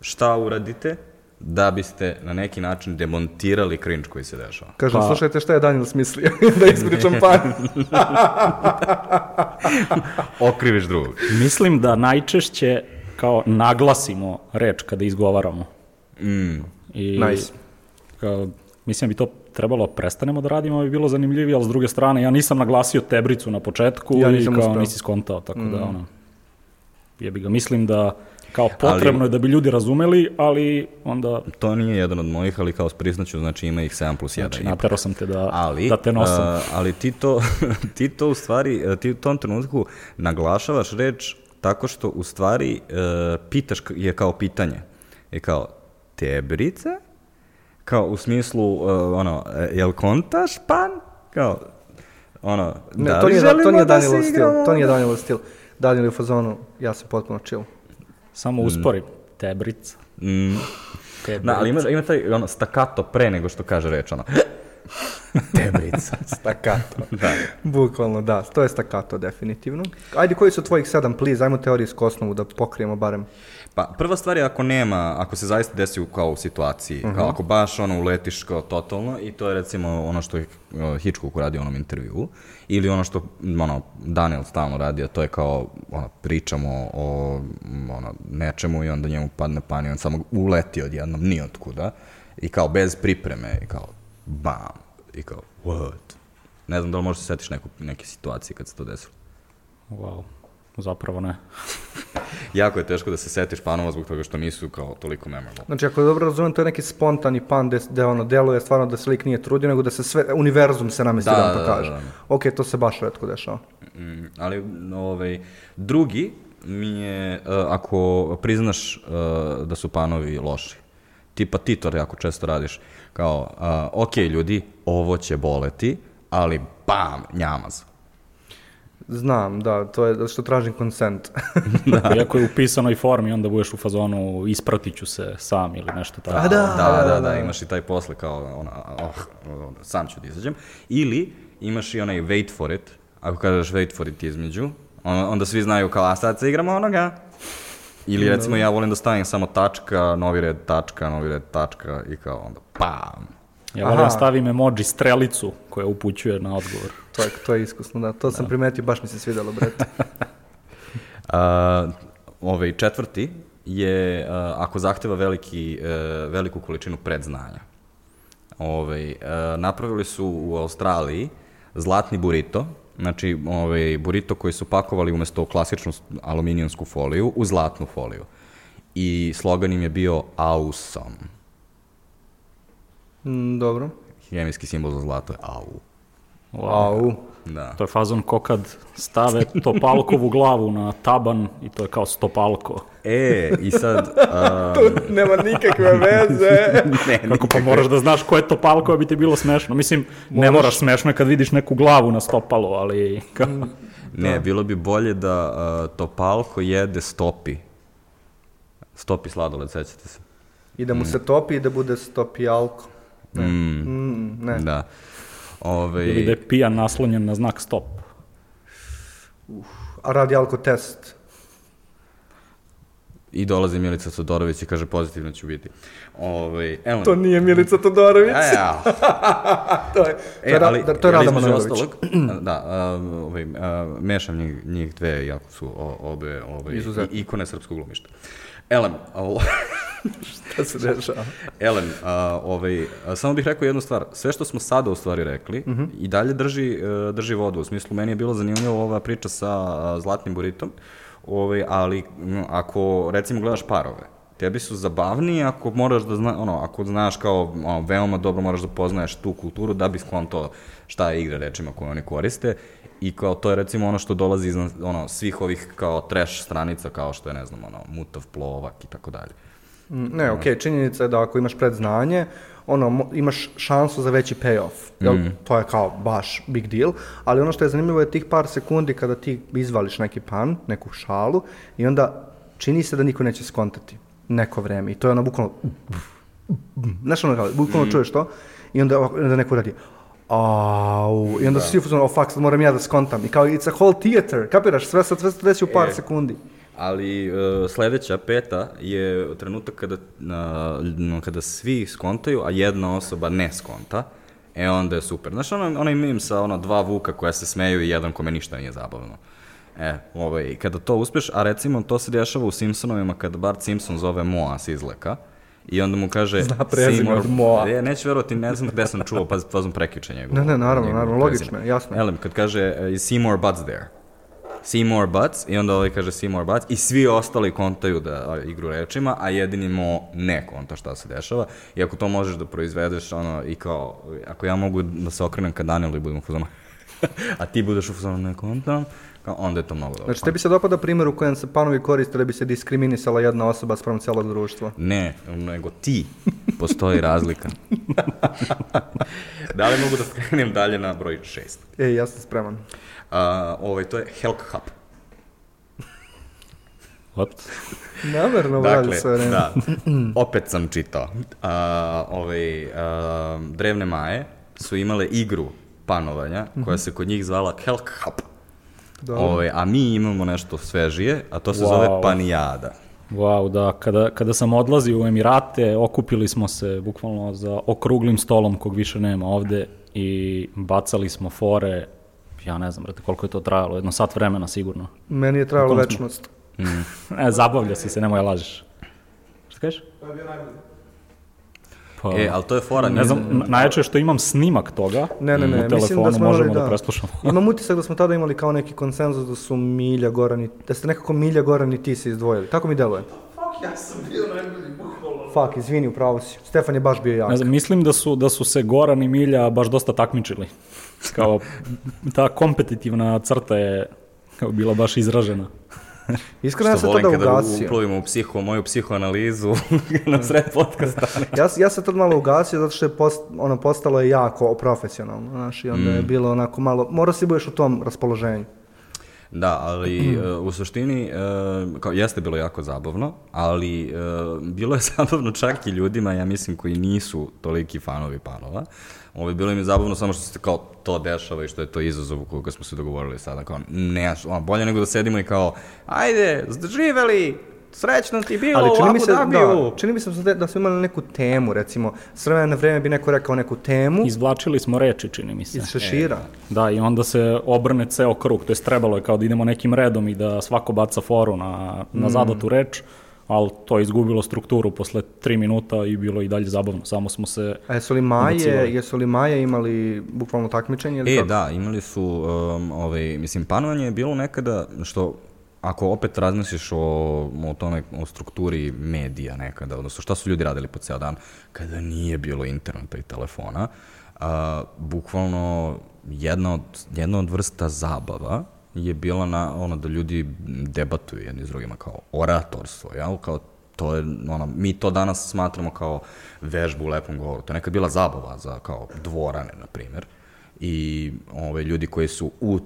šta uradite da biste na neki način demontirali cringe koji se dešava.
Kažem,
Pa-
slušajte šta je Daniel smislio, (laughs) da ispričam (laughs) pan.
Okriviš drugog.
Mislim da najčešće kao naglasimo reč kada izgovaramo.
Mm.
I,
Nice.
Kao, mislim da bi to trebalo da prestanemo da radimo, bi bilo zanimljivije, ali s druge strane, ja nisam naglasio tebricu na početku
Ja
i
nisam
kao
uspeo.
nisi skontao, tako da ono, jebi ga, mislim da kao potrebno je da bi ljudi razumeli, ali onda,
To nije jedan od mojih, ali kao priznaću, znači ima ih 7 plus 1.
znači, naterao sam te da,
ali,
da te nosim.
a, ali ti to, (laughs) ti to u stvari, a, ti u tom trenutku naglašavaš reč tako što u stvari e, pitaš je kao pitanje. Je kao, tebrice? Kao u smislu, e, ono, e, jel kontaš pan? Kao, ono,
Ne,
da
to
li
nije,
želimo
to nije
da se
Danielov stil,
igramo?
to nije Danielov stil. Daniel je u fazonu, ja sam potpuno chill.
Samo uspori, tebrica.
Mm,
tebrica.
da, ali ima, ima taj ono, stakato pre nego što kaže reč, ono, (laughs) tebrica. (laughs)
Stakato.
da.
Bukvalno, da, to je stakato definitivno. Ajde, koji su tvojih sedam, please, ajmo teorijsku osnovu da pokrijemo barem.
Pa prva stvar je ako nema, ako se zaista desi u kao u situaciji,
Mhm.
kao ako baš ono uletiš kao totalno i to je recimo ono što je uh, Hitchcock uradio u onom intervjuu ili ono što ono, Daniel stalno radi, a to je kao ono, pričamo o ono, nečemu i onda njemu padne pan i on samo uleti odjednom, ni otkuda i kao bez pripreme i kao bam i kao what? Ne znam da li možeš se setiš neku, neke situacije kad se to desilo.
Wow, zapravo ne. (laughs)
Jako je teško da se setiš panova zbog toga što nisu kao toliko memorable.
Znači, ako dobro razumem, to je neki spontani pan gde, gde ono, deluje stvarno da se lik nije trudio, nego da se sve, univerzum se namesti
Da,
da, vam
da,
to
da, da, da.
Ok, to se baš redko dešava.
Mm, ali ovaj, drugi mi je uh, ako priznaš uh, da su panovi loši. Tipa ti to jako često radiš. Kao, uh, ok ljudi, ovo će boleti, ali bam, njamaz.
Znam, da, to je zato što tražim konsent. (laughs)
Da. Iako je u pisanoj formi, onda budeš u fazonu ispratit ću se sam ili nešto tako.
A da,
da, da, da, imaš i taj posle kao, ona, oh, oh, sam ću da izađem. Ili imaš i onaj wait for it, ako kažeš wait for it između, on, onda svi znaju kao, a sad se igramo onoga. Ili recimo ja volim da stavim samo tačka, novi red, tačka, novi red, tačka i kao onda pam.
Ja volim da
Aha.
stavim emoji strelicu koja upućuje na odgovor.
to, je, to je iskusno, da. To sam primetio, baš mi se svidelo, brete. (laughs)
A, ovaj četvrti je a, ako zahteva veliki, e, veliku količinu predznanja. Ovaj, e, napravili su u Australiji zlatni burrito, znači ovaj, burrito koji su pakovali umesto klasičnu aluminijonsku foliju u zlatnu foliju. I slogan im je bio awesome.
Mm, dobro.
Hemijski simbol za zlato je au.
Au.
Da.
To je fazon ko kad stave topalkovu glavu na taban i to je kao stopalko.
E, i sad... (laughs) a,
Nema nikakve (laughs) veze.
ne,
Kako pa moraš da znaš ko je topalko, da bi ti bilo smešno. Mislim, ne moraš smešno je kad vidiš neku glavu na stopalu, ali... Kao...
Ne, bilo bi bolje da uh, Topalko jede stopi. Stopi sladoled, sećate se?
I da mu se topi i da bude stopi alko. Ne.
Mm,
Mm, ne.
da. Ove,
Ili da je pijan naslonjen na znak stop.
A radi alko test.
I dolazi Milica Todorović i kaže pozitivno ću biti. Ove, evo,
To nije Milica Todorović.
Ja, ja. (laughs)
to je, to
E,
je,
ali,
da, to je Rada Manojlović. (clears throat)
da, a, ovaj, a, mešam njih, njih dve, jako su o, obe ovaj, ikone srpskog glumišta. Elem, (laughs)
Šta se dešava?
Elem, a, ovaj, a, samo bih rekao jednu stvar. Sve što smo sada u stvari rekli
Mhm.
i dalje drži, e, drži vodu. U smislu, meni je bilo zanimljivo ova priča sa a, Zlatnim buritom, ovaj, ali m, ako recimo gledaš parove, tebi su zabavniji ako moraš da zna, ono, ako znaš kao ono, veoma dobro moraš da poznaješ tu kulturu da bi skonto šta je igra rečima koje oni koriste i kao to je recimo ono što dolazi iz ono, svih ovih kao trash stranica kao što je ne znam ono Mutav Plovak i tako dalje.
Mm, Ne, okej, činjenica je da ako imaš predznanje, ono, imaš šansu za veći payoff. Jel? To je kao baš big deal, ali ono što je zanimljivo je tih par sekundi kada ti izvališ neki pan, neku šalu, i onda čini se da niko neće skontati neko vreme. I to je ono bukvalno... Znaš ono kao, bukvalno čuješ to, i onda, onda neko radi... Au, i onda su svi fuzon, oh fuck, sad moram ja da skontam. I kao, it's a whole theater, kapiraš, sve, sad, sve se desi u par
E.
sekundi.
Ali uh, sledeća, peta, je trenutak kada, no, kada svi skontaju, a jedna osoba ne skonta. E, onda je super. Znaš, ono, onaj mim sa ono, dva vuka koja se smeju i jedan kome ništa nije zabavno. E, ovaj, kada to uspeš, a recimo to se dešava u Simpsonovima kada Bart Simpson zove Moa s izleka, I onda mu kaže...
Zna prezime od Moa.
E, neću verovati, ne znam gde sam čuo, pa fazom prekiče njegovo.
Ne, ne, naravno, naravno, logično jasno.
Elem, kad kaže uh, is Seymour Butts there? Seymour Butts, i onda ovaj kaže Seymour Butts, i svi ostali kontaju da igru rečima, a jedini Mo ne konta šta se dešava. I ako to možeš da proizvedeš, ono, i kao, ako ja mogu da se okrenem ka Danielu i budem u fazonu, (laughs) a ti budeš u fazonu ne kontam, kao, onda je to mnogo dobro.
Znači, tebi se dopada primjer u kojem se panovi koriste da bi se diskriminisala jedna osoba sprem celog društva.
Ne, nego ti. Postoji razlika. (laughs) da li mogu da krenem dalje na broj šest?
E, ja sam spreman.
A, ovaj, to je Helk Hub.
What?
Namerno,
Dakle,
sve vreme.
da, opet sam čitao. A, ovaj, a, drevne maje su imale igru panovanja koja se kod njih zvala Helk Hub.
Dobro.
Ovaj, a mi imamo nešto svežije, a to se
Wow.
zove panijada.
Wow, da, kada, kada sam odlazio u Emirate, okupili smo se bukvalno za okruglim stolom kog više nema ovde i bacali smo fore, ja ne znam, brate, koliko je to trajalo, jedno sat vremena sigurno.
Meni je trajalo večnost.
E, zabavlja si se, nemoj lažeš. Šta kažeš?
To je bio najbolji.
Pa,
E, ali to je fora.
ne znam,
nije-
n- najjače je što imam snimak toga.
Ne, ne, ne,
u
mislim
telefonu
da smo
možemo
imali,
da,
da.
preslušamo. (laughs)
Imam utisak da smo tada imali kao neki konsenzus da su Milja, Goran i, da ste nekako Milja, Goran i ti se izdvojili. Tako mi deluje.
Fuck, ja sam bio najbolji, bukvalno.
Fuck, izvini, upravo si. Stefan je baš bio jak.
Ne znam, mislim da su, da su se Goran i Milja baš dosta takmičili. Kao, ta kompetitivna crta je kao bila baš izražena. (laughs)
Iskreno ja
Što
sam
volim
tada
kada
ugasio.
uplovimo u psiho, moju psihoanalizu (laughs) na sred podcasta.
Ja, ja sam tad malo ugasio zato što je post, ono, postalo je jako profesionalno, znaš, i onda je bilo onako malo, mora si budeš u tom raspoloženju.
Da, ali (clears throat) e, u suštini, e, kao, jeste bilo jako zabavno, ali e, bilo je (laughs) zabavno čak i ljudima, ja mislim, koji nisu toliki fanovi panova. Ovo, bilo im je zabavno samo što se kao to dešava i što je to izazov u koga smo se dogovorili sada. Kao, ne, ono, bolje nego da sedimo i kao, ajde, živeli, srećno ti bilo
Ali čini mi se,
Dhabiju.
da, čini mi se da, da smo imali neku temu, recimo, s vremena na vreme bi neko rekao neku temu
Izvlačili smo reči, čini mi se.
iz šešira.
Da, i onda se obrne ceo krug, to je trebalo je kao da idemo nekim redom i da svako baca foru na, na
Mm.
zadatu reč, ali to je izgubilo strukturu posle tri minuta i bilo je i dalje zabavno, samo smo se...
A jesu li Maje, jesu li Maje imali bukvalno takmičenje ili
E,
kako?
da, imali su, um, ovaj, mislim, panovanje je bilo nekada, što, ako opet razmisliš o, o tome, o strukturi medija nekada, odnosno šta su ljudi radili po ceo dan, kada nije bilo interneta i telefona, a, bukvalno jedna od, jedna od vrsta zabava je bila na ono da ljudi debatuju jedni s drugima kao oratorstvo, jel? Kao to je, ono, mi to danas smatramo kao vežbu u lepom govoru. To je nekad bila zabava za kao dvorane, na primjer. I ove, ljudi koji su u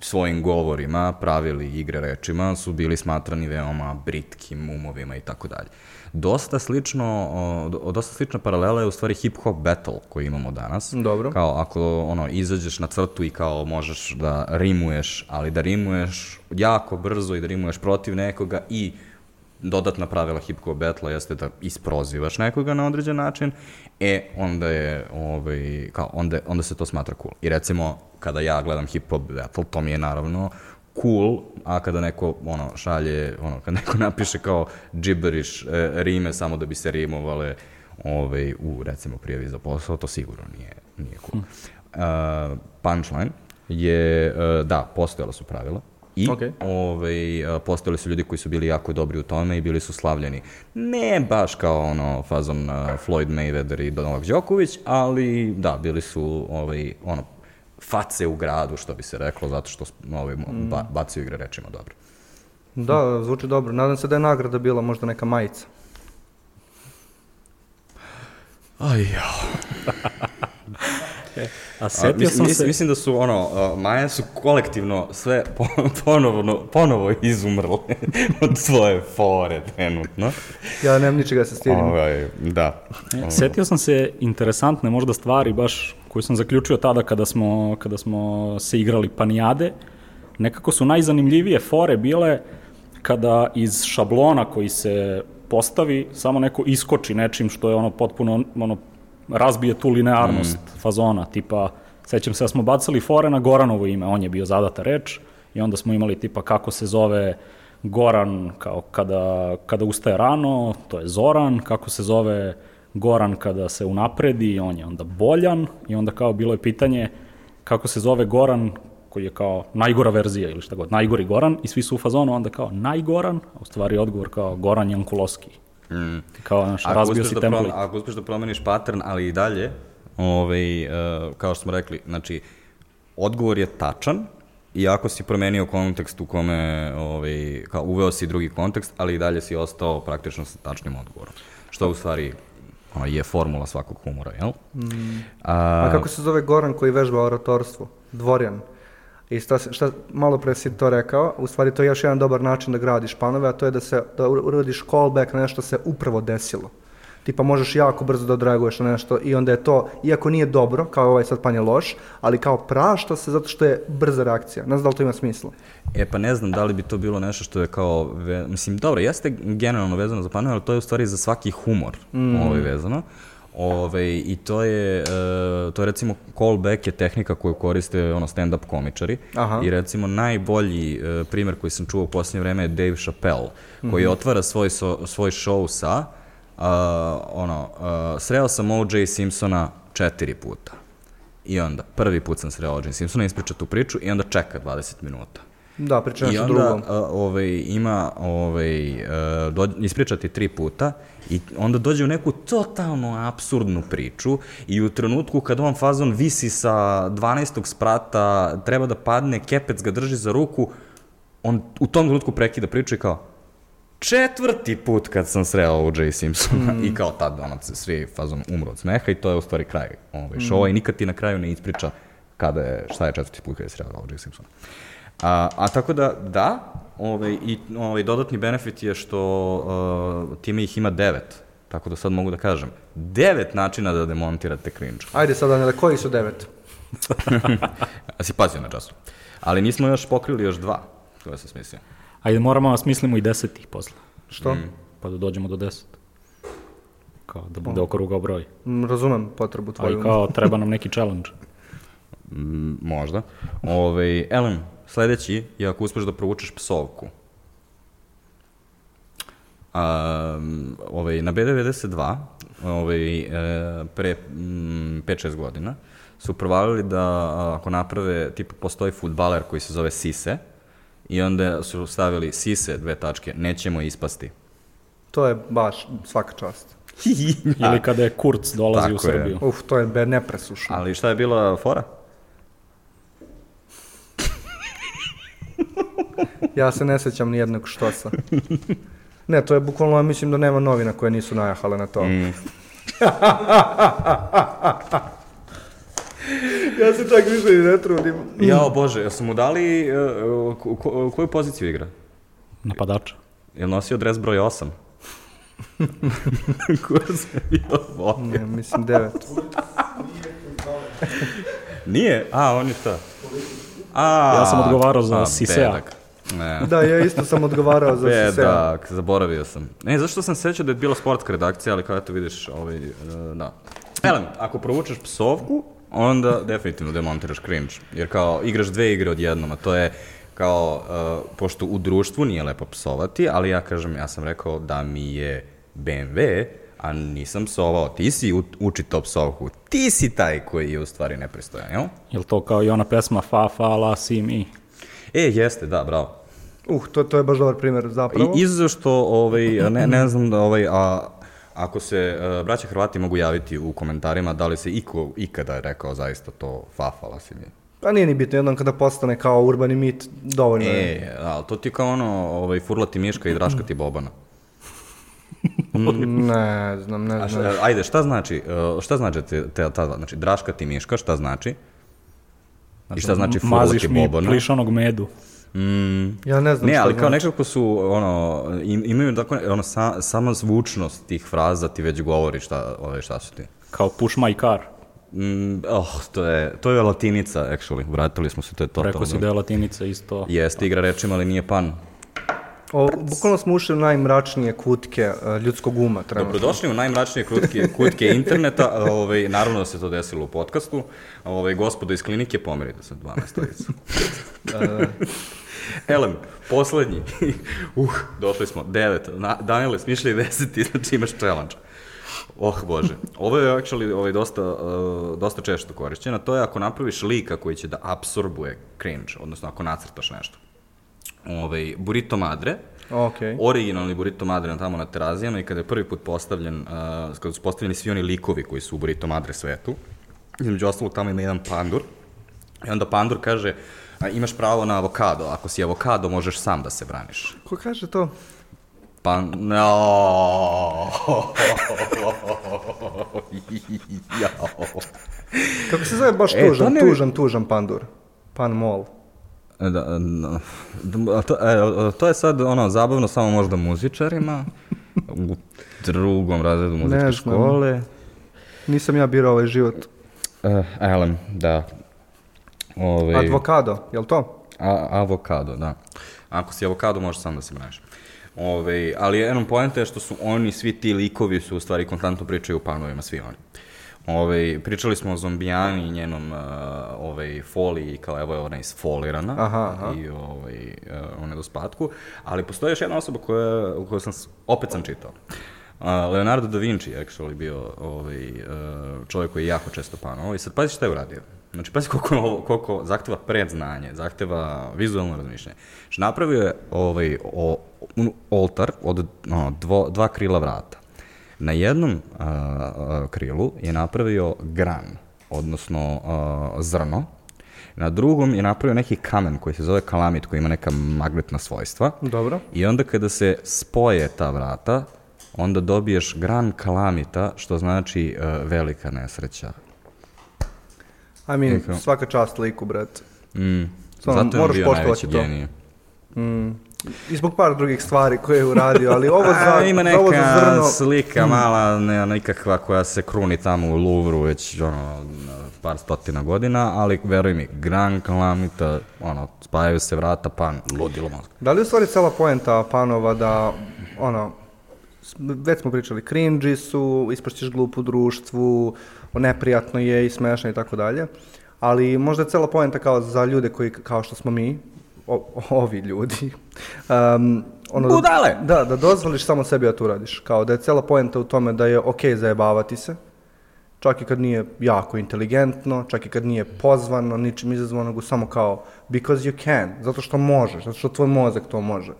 svojim govorima pravili igre rečima su bili smatrani veoma britkim umovima i tako dalje. Dosta slično, o, do- dosta slična paralela je u stvari hip-hop battle koji imamo danas.
Dobro.
Kao ako ono, izađeš na crtu i kao možeš da rimuješ, ali da rimuješ jako brzo i da rimuješ protiv nekoga i dodatna pravila hip hop battle jeste da isprozivaš nekoga na određen način, e, onda je, ovaj, kao, onda, onda se to smatra cool. I recimo, kada ja gledam hip hop battle, to mi je naravno cool, a kada neko, ono, šalje, ono, kada neko (laughs) napiše kao gibberish e, rime samo da bi se rimovale, ovaj, u, recimo, prijavi za posao, to sigurno nije, nije cool. Uh, punchline je, uh, da, postojala su pravila, I
Okej.
ovaj, a, postojali su ljudi koji su bili jako dobri u tome i bili su slavljeni. Ne baš kao ono fazon a, Floyd Mayweather i Novak Đoković, ali da, bili su ovaj, ono, face u gradu, što bi se reklo, zato što ovaj, ba, bacaju igre rečima dobro.
Da, zvuči dobro. Nadam se da je nagrada bila možda neka majica.
Aj. (laughs)
A setio
mislim,
sam
mislim,
se...
mislim da su ono, Maja su kolektivno sve po, (laughs) ponovno, ponovo izumrle (laughs) od svoje fore trenutno.
Ja nemam ničega da se stidim.
Ovaj, da.
E, Setio sam se interesantne možda stvari baš koju sam zaključio tada kada smo, kada smo se igrali panijade, nekako su najzanimljivije fore bile kada iz šablona koji se postavi, samo neko iskoči nečim što je ono potpuno, ono, razbije tu linearnost mm. fazona, tipa, sećam se da smo bacali fore na Goranovo ime, on je bio zadata reč, i onda smo imali tipa kako se zove Goran kao kada, kada ustaje rano, to je Zoran, kako se zove Goran kada se unapredi, on je onda Boljan i onda kao bilo je pitanje kako se zove Goran koji je kao najgora verzija ili šta god, najgori Goran i svi su u fazonu onda kao najgoran, a u stvari odgovor kao Goran Jankulovski. Mm. Kao, naš, razbio si
da
template.
Prom, ako uspeš da promeniš pattern, ali i dalje, ovaj, uh, kao što smo rekli, znači, odgovor je tačan, iako si promenio kontekst u kome, ovaj, kao uveo si drugi kontekst, ali i dalje si ostao praktično sa tačnim odgovorom. Što u stvari je formula svakog humora, jel? Mm.
A, A kako se zove Goran koji vežba oratorstvo? Dvorjan. I šta, šta, malo pre si to rekao, u stvari to je još jedan dobar način da gradiš panove, a to je da se da uradiš callback na nešto se upravo desilo. Tipa možeš jako brzo da odreaguješ na nešto i onda je to, iako nije dobro, kao ovaj sad pan je loš, ali kao prašta se zato što je brza reakcija. Ne znam da li to ima smisla.
E pa ne znam da li bi to bilo nešto što je kao, ve, mislim, dobro, jeste generalno vezano za panove, ali to je u stvari za svaki humor mm. ovaj vezano. Ove, I to je, uh, to je recimo callback je tehnika koju koriste ono stand-up komičari. Aha. I recimo najbolji uh, primer koji sam čuo u posljednje vreme je Dave Chappelle, koji mm -hmm. otvara svoj, so, svoj show sa uh, ono, uh, sreo sam O.J. Simpsona četiri puta. I onda, prvi put sam sreo O.J. Simpsona, ispriča tu priču i onda čeka 20 minuta.
Da, priča nešto
drugo. I
onda
uh, ovaj, ima, ovaj, uh, do, ispričati tri puta i onda dođe u neku totalno absurdnu priču i u trenutku kad on fazon visi sa 12. sprata, treba da padne, kepec ga drži za ruku, on u tom trenutku prekida priču i kao, četvrti put kad sam sreo O.J. Simpsona mm. i kao tad ono, svi fazon umro od smeha i to je u stvari kraj ovaj, šova mm. i nikad ti na kraju ne ispriča kada je, šta je četvrti put kada je sreo O.J. Simpsona. A, a tako da, da, ovaj, i ovaj, dodatni benefit je što uh, time ih ima devet. Tako da sad mogu da kažem, devet načina da demontirate cringe.
Ajde sad, Anela, koji su devet? (laughs)
a si pazio na času. Ali nismo još pokrili još dva, koje sam smislio.
Ajde, moramo da smislimo i desetih posle.
Što? Mm.
Pa da dođemo do deset. Kao da bude okrugao broj.
Mm, razumem potrebu tvoju.
A i kao (laughs) treba nam neki challenge.
Mm, možda. Ove, ovaj, Ellen, Sledeći je ako uspeš da provučeš psovku. Um, ovaj, na B92, ovaj, e, pre 5-6 godina, su provalili da ako naprave, tipa postoji futbaler koji se zove Sise, i onda su stavili Sise, dve tačke, nećemo ispasti.
To je baš svaka čast. (laughs)
Ili kada je Kurz dolazi Tako u Srbiju. Je.
Uf, to je nepresušno.
Ali šta je bila fora? (laughs)
ja se ne sećam ni jednog štosa. Ne, to je bukvalno, mislim da nema novina koje nisu najahale na to. Mm. (laughs) ja se čak više i ne trudim.
Jao Bože, ja sam mu dali, uh, ko, ko, koju poziciju igra?
Napadača.
Je nosio dres broj 8? Kurs je bio
Ne, mislim 9.
Nije? A, on je šta?
A, ja sam odgovarao za Sisea.
Ne. Da, ja isto sam odgovarao za Sisea.
Bedak, zaboravio sam. Ne, zašto sam sećao da je bila sportska redakcija, ali kao eto vidiš, ovaj, uh, da. Elem, ako provučeš psovku, onda definitivno demontiraš cringe. Jer kao igraš dve igre odjednom, a to je kao, uh, pošto u društvu nije lepo psovati, ali ja kažem, ja sam rekao da mi je BMW a nisam psovao, ti si uči to psovku, ti si taj koji je u stvari nepristojan, jel?
Jel to kao i ona pesma Fa, fa, la, si, mi?
E, jeste, da, bravo.
Uh, to, to je baš dobar primjer zapravo.
I izuzo što, ovaj, ne, ne znam da, ovaj, a, ako se uh, braća Hrvati mogu javiti u komentarima da li se iko ikada rekao zaista to fa, fa, la, si, mi?
Pa nije ni bitno, jednom kada postane kao urbani mit, dovoljno
je. E, ali to ti kao ono, ovaj, furlati miška i draškati bobana. (laughs)
ne znam, ne znam.
A šta, ajde, šta znači, uh, šta znači te, te, ta, znači, draška ti miška, šta znači? I šta znači furlati bobona?
Maziš mi plišanog medu.
Mm. Ja ne znam
Ne, ali kao znači. nekako su, ono, im, imaju tako, ono, sa, sama zvučnost tih fraza ti već govori šta, ove, šta su ti.
Kao push my car.
Mm, oh, to je, to je latinica, actually. Vratili smo se, to je totalno.
Rekao si da je latinica isto.
Jeste igra rečima, ali nije pan.
O, bukvalno smo ušli u najmračnije kutke e, ljudskog uma trenutno.
Dobrodošli u najmračnije kutke, kutke interneta. a, Ovaj, naravno da se to desilo u podcastu. a, Ovaj, gospodo iz klinike, pomerite se 12 stojicu. Elem, poslednji. (laughs) uh, došli smo. Devet. Na, Daniele, smišljaj deseti, znači imaš challenge. Oh, bože. Ovo je actually ovaj, dosta, uh, dosta često korišćeno. To je ako napraviš lika koji će da absorbuje cringe, odnosno ako nacrtaš nešto. Ovaj, burrito madre,
Okej.
originalni burrito madre na tamo na terazijama i kada je prvi put postavljen, uh, kada su postavljeni svi oni likovi koji su u burrito madre svetu, između ostalog tamo ima jedan pandur, i onda pandur kaže, a, imaš pravo na avokado, ako si avokado možeš sam da se braniš.
Ko kaže to?
Pa, no. (laughs)
Kako se zove baš
E,
tužan,
to ne-
tužan, tužan pandur? Pan mol.
Da, da, da, a to, e, to je sad ono zabavno samo možda muzičarima u drugom razredu muzičke
znam.
škole.
Nisam ja birao ovaj život.
Uh, elem, da. Ove,
Advokado, jel to?
a, avokado, da. Ako si avokado, možeš sam da se braniš. Ove, ali jednom pojenta je što su oni, svi ti likovi su u stvari konstantno pričaju o panovima, svi oni. Ove, pričali smo o zombijani i njenom uh, ovaj, foliji, kao evo je ona isfolirana
Aha, aha.
i ovaj, uh, o nedospatku, ali postoji još jedna osoba koja, koju sam, opet sam čitao. Uh, Leonardo da Vinci je actually bio ovaj, uh, čovjek koji je jako često panovao i sad pazi šta je uradio. Znači, pazi koliko, ovo- koliko zahteva predznanje, zahteva vizualno razmišljanje. Znači, napravio je ovaj, o, un- oltar od ono, dvo, dva krila vrata. Na jednom a, a, krilu je napravio gran, odnosno a, zrno. Na drugom je napravio neki kamen koji se zove kalamit, koji ima neka magnetna svojstva.
Dobro.
I onda kada se spoje ta vrata, onda dobiješ gran kalamita, što znači e, velika nesreća.
I mean,
Kako?
svaka čast liku, brat.
Mm. Zato je on bio najveći
to.
genij.
I zbog par drugih stvari koje je uradio, ali ovo za, (laughs)
A, ima
za ovo za
neka
zrno...
slika mala, ne, nikakva koja se kruni tamo u Louvru već ono, par stotina godina, ali veruj mi, Gran Calamita, ono, spajaju se vrata, pan, ludilo mozga.
Da li u stvari cela poenta panova da, ono, već smo pričali, cringy su, ispašćeš glup u društvu, neprijatno je i smešno i tako dalje, ali možda je cela poenta kao za ljude koji, kao što smo mi, o- ovi ljudi, um, ono
Budale!
Da, da, da dozvoliš samo sebi da to uradiš. Kao da je cela poenta u tome da je okej zajebavati se, čak i kad nije jako inteligentno, čak i kad nije pozvano, ničim izazvano, nego samo kao because you can, zato što možeš, zato što tvoj mozak to može.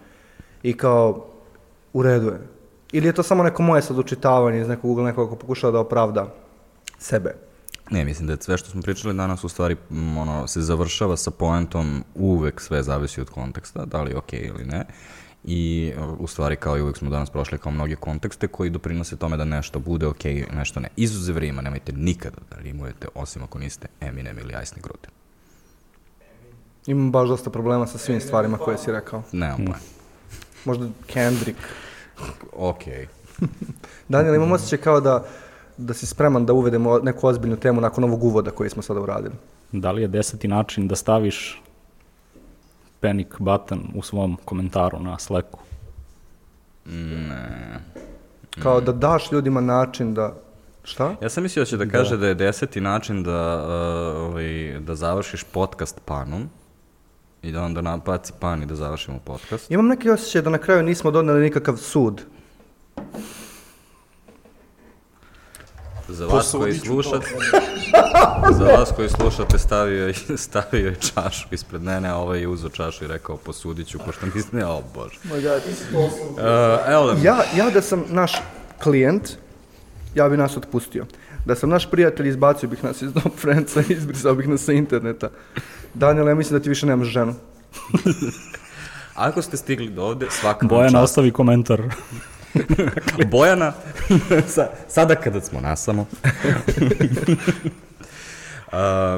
I kao, u redu je. Ili je to samo neko moje sad učitavanje iz nekog ugla, nekoga ko pokušava da opravda sebe.
Ne, mislim da je sve što smo pričali danas u stvari m, ono, se završava sa poentom uvek sve zavisi od konteksta, da li je okej ili ne. I u stvari kao i uvek smo danas prošli kao mnoge kontekste koji doprinose tome da nešto bude okej, nešto ne. Izuzev rima, nemojte nikada da rimujete, osim ako niste Eminem ili Ice Gruden.
Imam baš dosta problema sa svim stvarima koje si rekao.
Nemam pojma.
Možda Kendrick.
Okej. (laughs)
Daniel, imam osjećaj kao da, da si spreman da uvedemo neku ozbiljnu temu nakon ovog uvoda koji smo sada uradili.
Da li je deseti način da staviš panic button u svom komentaru na Slacku?
Ne.
Kao da daš ljudima način da... Šta?
Ja sam mislio da će da kaže da, je deseti način da, uh, ovaj, da završiš podcast panom i da onda napaci pan i da završimo podcast.
Imam neki osjećaj da na kraju nismo doneli nikakav sud.
Za vas koji slušate, (laughs) za vas koji slušate stavio je, stavio je čašu ispred mene, a ovaj je uzeo čašu i rekao posudit ću, pošto mislim, (laughs) o bože. Uh, evo,
Ja, ja da sam naš klijent, ja bi nas otpustio. Da sam naš prijatelj, izbacio bih nas iz Dom Friendsa i (laughs) izbrisao bih nas sa interneta. Daniel, ja mislim da ti više nemaš ženu.
ako ste stigli do ovde, svaka
Bojan,
čast.
ostavi komentar. (laughs)
Bojana, sa, sada kada smo nasamo. (laughs) Uh,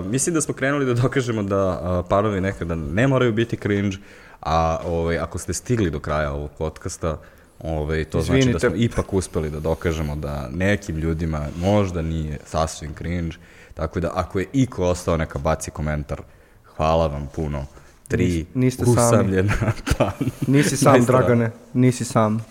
mislim da smo krenuli da dokažemo da uh, parovi nekada ne moraju biti cringe, a ovaj, ako ste stigli do kraja ovog podcasta, Ove, to znači da
Izvinite.
smo ipak uspeli da dokažemo da nekim ljudima možda nije sasvim cringe, tako da ako je iko ostao neka baci komentar, hvala vam puno. Tri
Nis- niste sami.
usamljena (laughs) pa
Nisi sam,
Majstora.
Dragane, nisi sam.